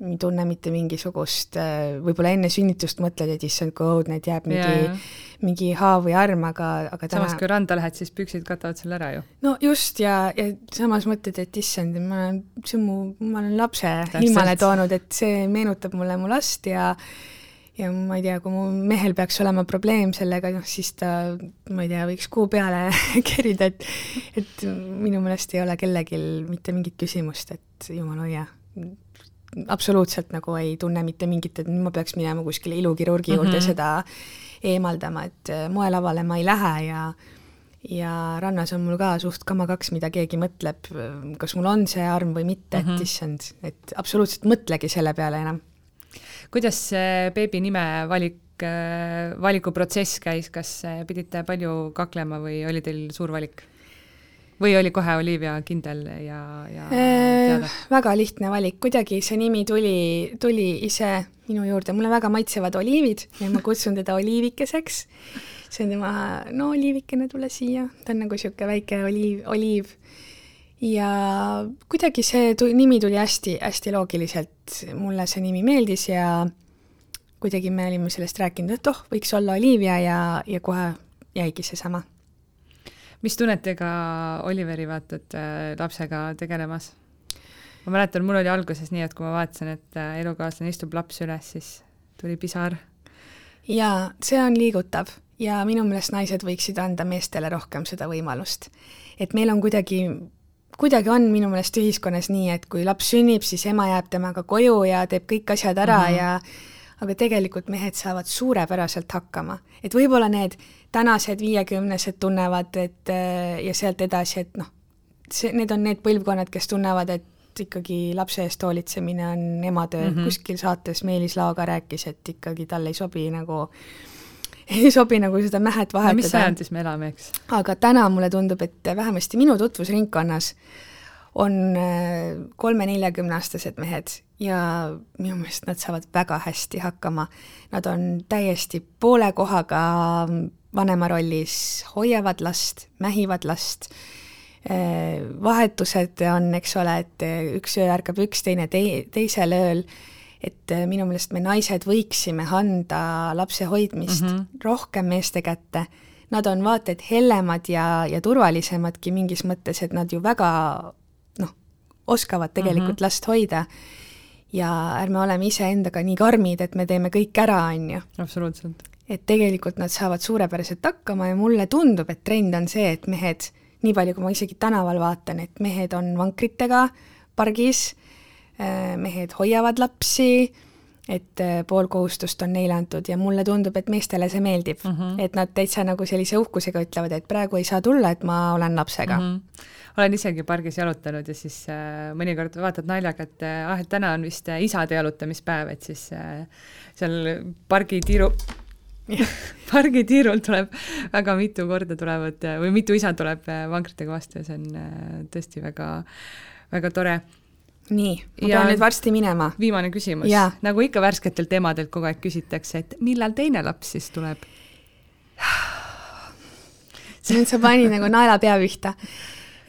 ei tunne mitte mingisugust, äh, võib-olla enne sünnitust mõtled, et issand, kui õudne, et jääb mingi, mingi haav või arm, aga, aga täna samas, kui randa lähed, siis püksid katavad selle ära ju. no just, ja, ja samas mõtled, et issand, ma olen, see on mu, ma olen lapse ilmale toonud, et see meenutab mulle mu last ja ja ma ei tea, kui mu mehel peaks olema probleem sellega, noh siis ta, ma ei tea, võiks kuu peale [laughs] kerida, et et minu meelest ei ole kellelgi mitte mingit küsimust, et jumal hoia absoluutselt nagu ei tunne mitte mingit, et nüüd ma peaks minema kuskile ilukirurgi juurde mm -hmm. seda eemaldama, et äh, moelavale ma ei lähe ja ja rannas on mul ka suht kama kaks, mida keegi mõtleb, kas mul on see arm või mitte mm, -hmm. et mhm. issand, et absoluutselt mõtlegi selle peale enam. kuidas see beebi nime valik, äh, valikuprotsess käis, kas äh, pidite palju kaklema või oli teil suur valik? Või oli kohe Olivia kindel ja, ja teada? väga lihtne valik, kuidagi see nimi tuli, tuli ise minu juurde, mulle väga maitsevad oliivid ja ma kutsun teda oliivikeseks. see on tema, no oliivikene, tule siia, ta on nagu niisugune väike oliiv, oliiv. ja kuidagi see tu-, nimi tuli hästi-hästi loogiliselt, mulle see nimi meeldis ja kuidagi me olime sellest rääkinud, et oh, võiks olla Olivia ja, ja kohe jäigi seesama mis tunnetega Oliveri vaatad äh, lapsega tegelemas? ma mäletan, mul oli alguses nii, et kui ma vaatasin, et äh, elukaaslane istub laps üles, siis tuli pisar. jaa, see on liigutav ja minu meelest naised võiksid anda meestele rohkem seda võimalust. et meil on kuidagi, kuidagi on minu meelest ühiskonnas nii, et kui laps sünnib, siis ema jääb temaga koju ja teeb kõik asjad ära mm -hmm. ja aga tegelikult mehed saavad suurepäraselt hakkama. et võib-olla need tänased viiekümnesed tunnevad, et ja sealt edasi, et noh, see, need on need põlvkonnad, kes tunnevad, et ikkagi lapse eest hoolitsemine on ema töö mm, -hmm. kuskil saates Meelis Laoga rääkis, et ikkagi tal ei sobi nagu [laughs] ei sobi nagu seda mähet vahetada no,. mis sajandis me elame, eks? aga täna mulle tundub, et vähemasti minu tutvusringkonnas on äh, kolme-neljakümneaastased mehed ja minu meelest nad saavad väga hästi hakkama. Nad on täiesti poole kohaga vanema rollis, hoiavad last, mähivad last, äh, vahetused on, eks ole, et üks öö ärkab üks, teine tei-, teisel ööl, et äh, minu meelest me naised võiksime anda lapse hoidmist mm -hmm. rohkem meeste kätte. Nad on vaata et hellemad ja, ja turvalisemadki mingis mõttes, et nad ju väga noh, oskavad tegelikult mm -hmm. last hoida ja ärme oleme iseendaga nii karmid, et me teeme kõik ära, on ju. absoluutselt et tegelikult nad saavad suurepäraselt hakkama ja mulle tundub, et trend on see, et mehed, nii palju, kui ma isegi tänaval vaatan, et mehed on vankritega pargis, äh, mehed hoiavad lapsi, et äh, pool kohustust on neile antud ja mulle tundub, et meestele see meeldib mm, -hmm. et nad täitsa nagu sellise uhkusega ütlevad, et praegu ei saa tulla, et ma olen lapsega mm. -hmm olen isegi pargis jalutanud ja siis äh, mõnikord vaatad naljaga, et äh, ah, et täna on vist äh, isade jalutamispäev, et siis äh, seal pargi tiiru [laughs] pargitiirul tuleb väga mitu korda tulevad või mitu isa tuleb äh, vankritega vastu ja see on äh, tõesti väga, väga tore. nii, ma ja pean nüüd varsti minema. viimane küsimus, nagu ikka värsketelt emadelt kogu aeg küsitakse, et millal teine laps siis tuleb? nüüd sa panid nagu naela pea pihta.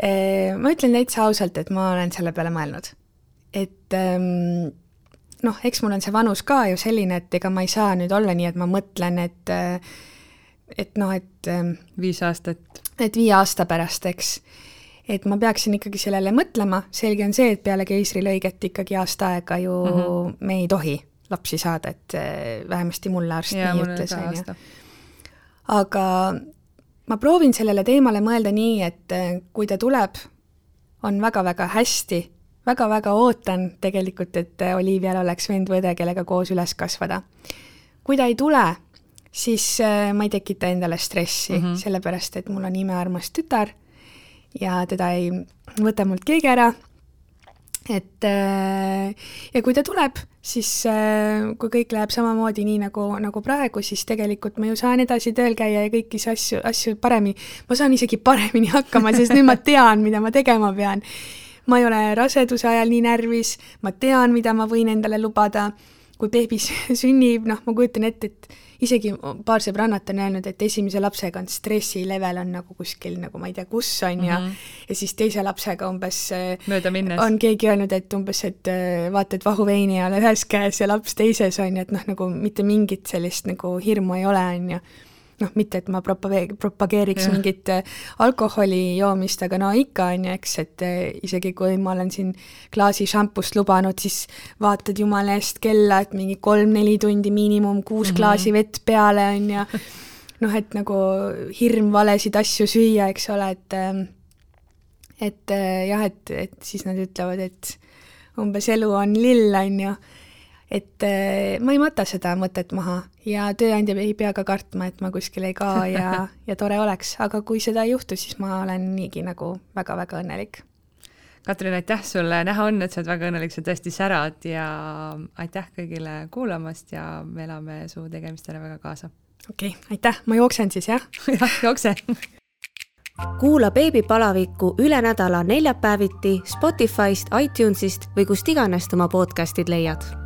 Äh, ma ütlen täitsa ausalt, et ma olen selle peale mõelnud. et ähm, noh, eks mul on see vanus ka ju selline, et ega ma ei saa nüüd olla nii, et ma mõtlen, et et noh, et viis aastat. et viie aasta pärast, eks. et ma peaksin ikkagi sellele mõtlema, selge on see, et peale keisrilõiget ikkagi aasta aega ju mm -hmm. me ei tohi lapsi saada, et eh, vähemasti mulle arst ja, nii ütles, on ju. aga ma proovin sellele teemale mõelda nii, et eh, kui ta tuleb, on väga-väga hästi väga-väga ootan tegelikult, et Olivial oleks vend või õde, kellega koos üles kasvada. kui ta ei tule, siis äh, ma ei tekita endale stressi mm, -hmm. sellepärast et mul on imearmas tütar ja teda ei võta mult keegi ära. et äh, ja kui ta tuleb, siis äh, kui kõik läheb samamoodi nii nagu, nagu praegu, siis tegelikult ma ju saan edasi tööl käia ja kõiki asju, asju paremini, ma saan isegi paremini hakkama, sest nüüd ma tean, mida ma tegema pean. Ma ei ole raseduse ajal nii närvis, ma tean, mida ma võin endale lubada, kui beebi [laughs] sünnib, noh, ma kujutan ette, et isegi paar sõbrannat on öelnud, et esimese lapsega on stressi level on nagu kuskil nagu ma ei tea, kus on ja mm -hmm. ja siis teise lapsega umbes äh, mööda minnes. on keegi öelnud, et umbes, et äh, vaata, et vahuveini ei ole ühes käes ja laps teises on ju, et noh, nagu mitte mingit sellist nagu hirmu ei ole, on ju noh, mitte et ma propage-, propageeriks ja. mingit äh, alkoholi joomist, aga no ikka, on ju, eks, et äh, isegi kui ma olen siin klaasi šampust lubanud, siis vaatad jumala eest kella, et mingi kolm-neli tundi miinimum, kuus mm -hmm. klaasi vett peale, on ju, noh, et nagu hirm valesid asju süüa, eks ole, et ähm, et äh, jah, et, et siis nad ütlevad, et umbes elu on lill, on ju et äh, ma ei mata seda mõtet maha ja tööandja ei pea ka kartma, et ma kuskil ei kao ja, [laughs] ja tore oleks, aga kui seda ei juhtu, siis ma olen niigi nagu väga-väga õnnelik. Katrin, aitäh sulle, näha on, et sa oled väga õnnelik, sa tõesti särad ja aitäh kõigile kuulamast ja me elame su tegemistele väga kaasa. okei okay,, aitäh, ma jooksen siis jah? [laughs] jah, jookse kuula beebipalavikku üle nädala neljapäeviti Spotify'st, iTunes'ist või kust iganes oma podcast'id leiad